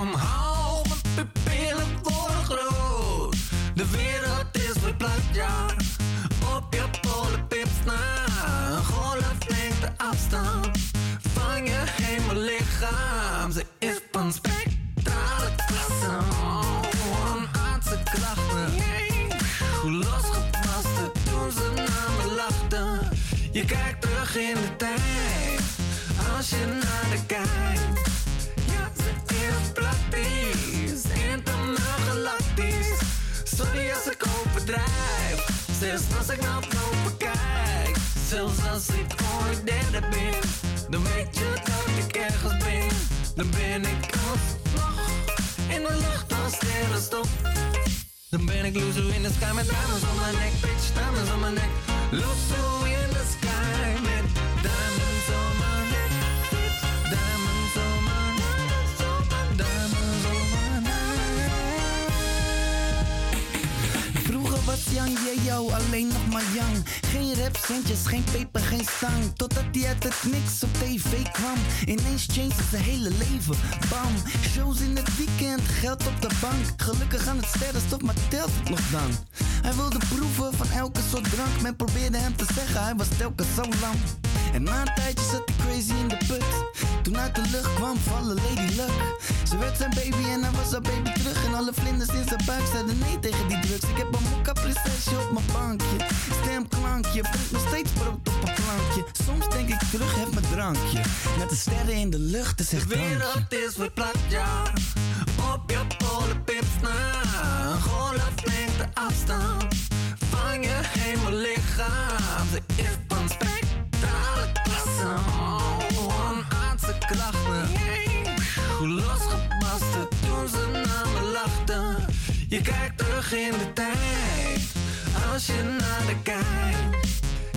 Omhoog, mijn pupillen worden groot. De wereld is verplaatst, ja. Op je polenpips na. Golf neemt de afstand van je hemellichaam. Ze ik naar boven kijk. Zelfs als ik ooit derde ben. Dan weet je dat ik ergens ben. Dan ben ik als vlag. In de lucht als sterrenstof. Dan ben ik loezo in de sky met diamonds on mijn nek, bitch, diamonds on mijn nek. Loezo in de sky met diamonds on mijn nek, diamonds on mijn nek, diamonds on mijn Vroeger was Young yo alleen maar. Geen rap, centjes, geen peper, geen stang. Totdat hij uit het niks op tv kwam. Ineens changed zijn hele leven. Bam, shows in het weekend, geld op de bank. Gelukkig aan het sterrenstof, maar telt het nog dan? Hij wilde proeven van elke soort drank. Men probeerde hem te zeggen, hij was telkens zo lang. En na een tijdje zat ik crazy in de put. Toen uit de lucht kwam vallen Lady Luck. Ze werd zijn baby en hij was haar baby terug. En alle vlinders in zijn buik zeiden nee tegen die drugs. Ik heb een mokka prinsesje op mijn bankje. Stemklankje, voelt nog steeds brood op een plankje. Soms denk ik terug, heb mijn drankje. Met de sterren in de lucht, is echt De wereld is verplaatst, ja. Op je polenpips na. Een golflengte afstand van je hemellichaam. Ze is van Oh, onaardse krachten. Hoe losgepast toen ze naar me lachten. Je kijkt terug in de tijd. Als je naar de kijkt.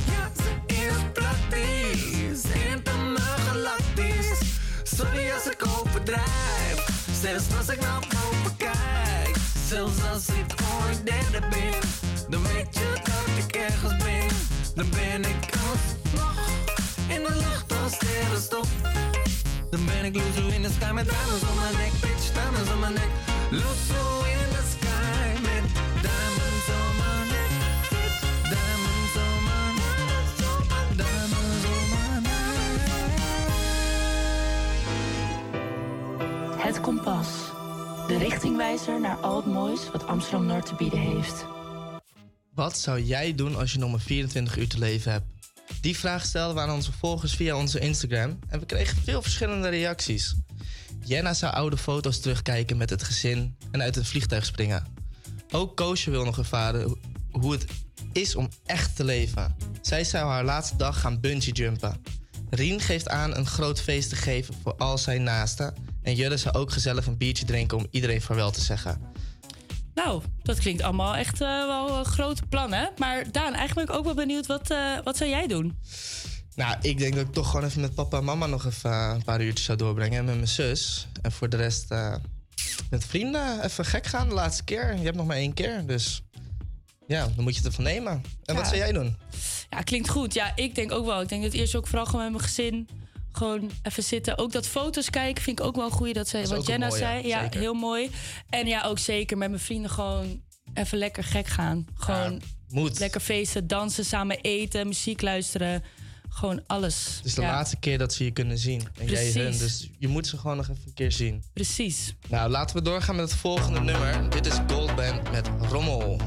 Ja, ze is praktisch. Intieme galactisch. Sorry als ik overdrijf. Zelfs als ik naar boven kijk. Zelfs als ik ooit derde ben. Dan weet je dat ik ergens ben. Dan ben ik alsnog in de lucht als sterrenstof. Dan ben ik in de sky met diamonds om mijn nek. Bitch, diamonds om mijn nek. Luzo in the sky met diamonds om mijn nek. Bitch, diamonds om mijn nek. Diamonds om mijn Het Kompas. De richtingwijzer naar al het moois wat Amsterdam-Noord te bieden heeft. Wat zou jij doen als je nog maar 24 uur te leven hebt? Die vraag stelden we aan onze volgers via onze Instagram en we kregen veel verschillende reacties. Jenna zou oude foto's terugkijken met het gezin en uit het vliegtuig springen. Ook Koosje wil nog ervaren ho- hoe het is om echt te leven. Zij zou haar laatste dag gaan bungee jumpen. Rien geeft aan een groot feest te geven voor al zijn naasten. En Jelle zou ook gezellig een biertje drinken om iedereen vaarwel te zeggen. Nou, dat klinkt allemaal echt eh, wel een grote plannen. Maar Daan, eigenlijk ben ik ook wel benieuwd, wat, eh, wat zou jij doen? Nou, ik denk dat ik toch gewoon even met papa en mama nog even eh, een paar uurtjes zou doorbrengen. En met mijn zus. En voor de rest met vrienden even gek gaan de laatste keer. Je hebt nog maar één keer, dus ja, dan moet je het ervan nemen. En wat zou jij doen? Ja, klinkt goed. Ja, ik denk ook wel. Ik denk dat eerst ook vooral gewoon met mijn gezin gewoon even zitten. Ook dat foto's kijken vind ik ook wel goed. Dat, ze, Dat is wat Jenna zei. Ja, zeker. heel mooi. En ja, ook zeker met mijn vrienden gewoon even lekker gek gaan. Gewoon moet. lekker feesten, dansen, samen eten, muziek luisteren. Gewoon alles. Het is de Ja, laatste keer dat ze je kunnen zien. En jij Precies. hun, dus je moet ze gewoon nog even een keer zien. Precies. Nou, laten we doorgaan met het volgende nummer. Dit is Goldband met Rommel.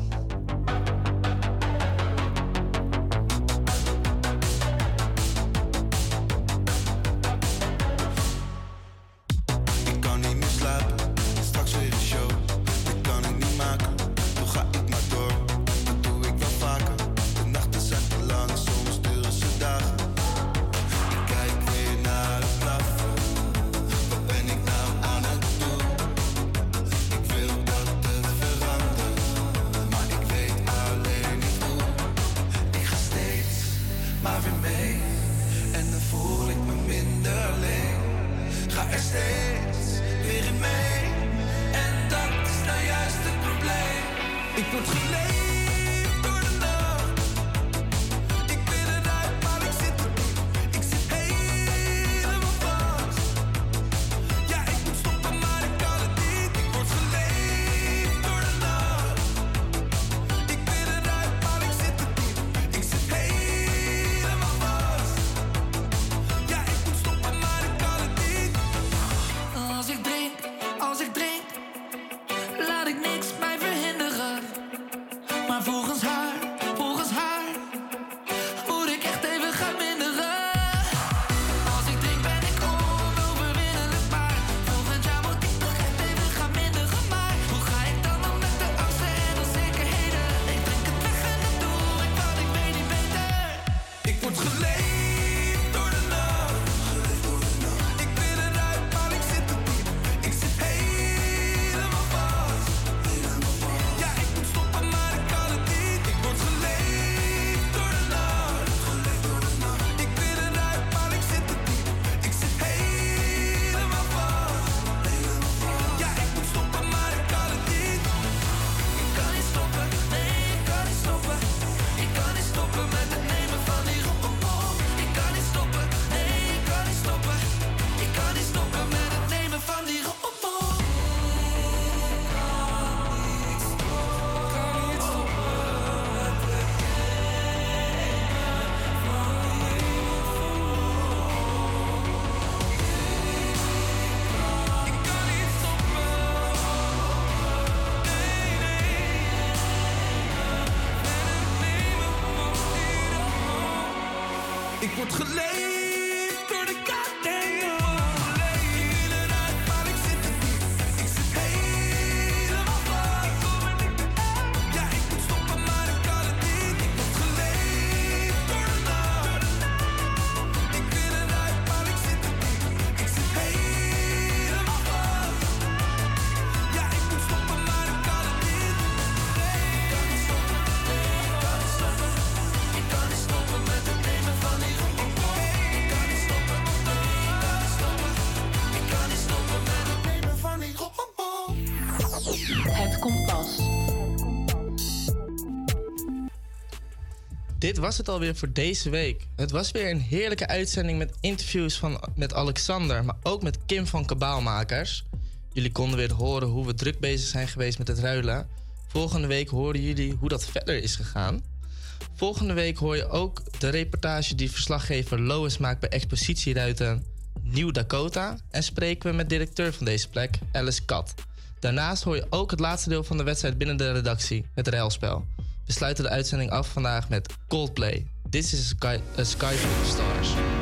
Was het alweer voor deze week. Het was weer een heerlijke uitzending met interviews van, met Alexander, maar ook met Kim van Kabaalmakers. Jullie konden weer horen hoe we druk bezig zijn geweest met het ruilen. Volgende week horen jullie hoe dat verder is gegaan. Volgende week hoor je ook de reportage die verslaggever Lois maakt bij Expositieruiten Nieuw Dakota. En spreken we met directeur van deze plek, Alice Kat. Daarnaast hoor je ook het laatste deel van de wedstrijd binnen de redactie, het ruilspel. We sluiten de uitzending af vandaag met Coldplay. This is a sky, full of stars.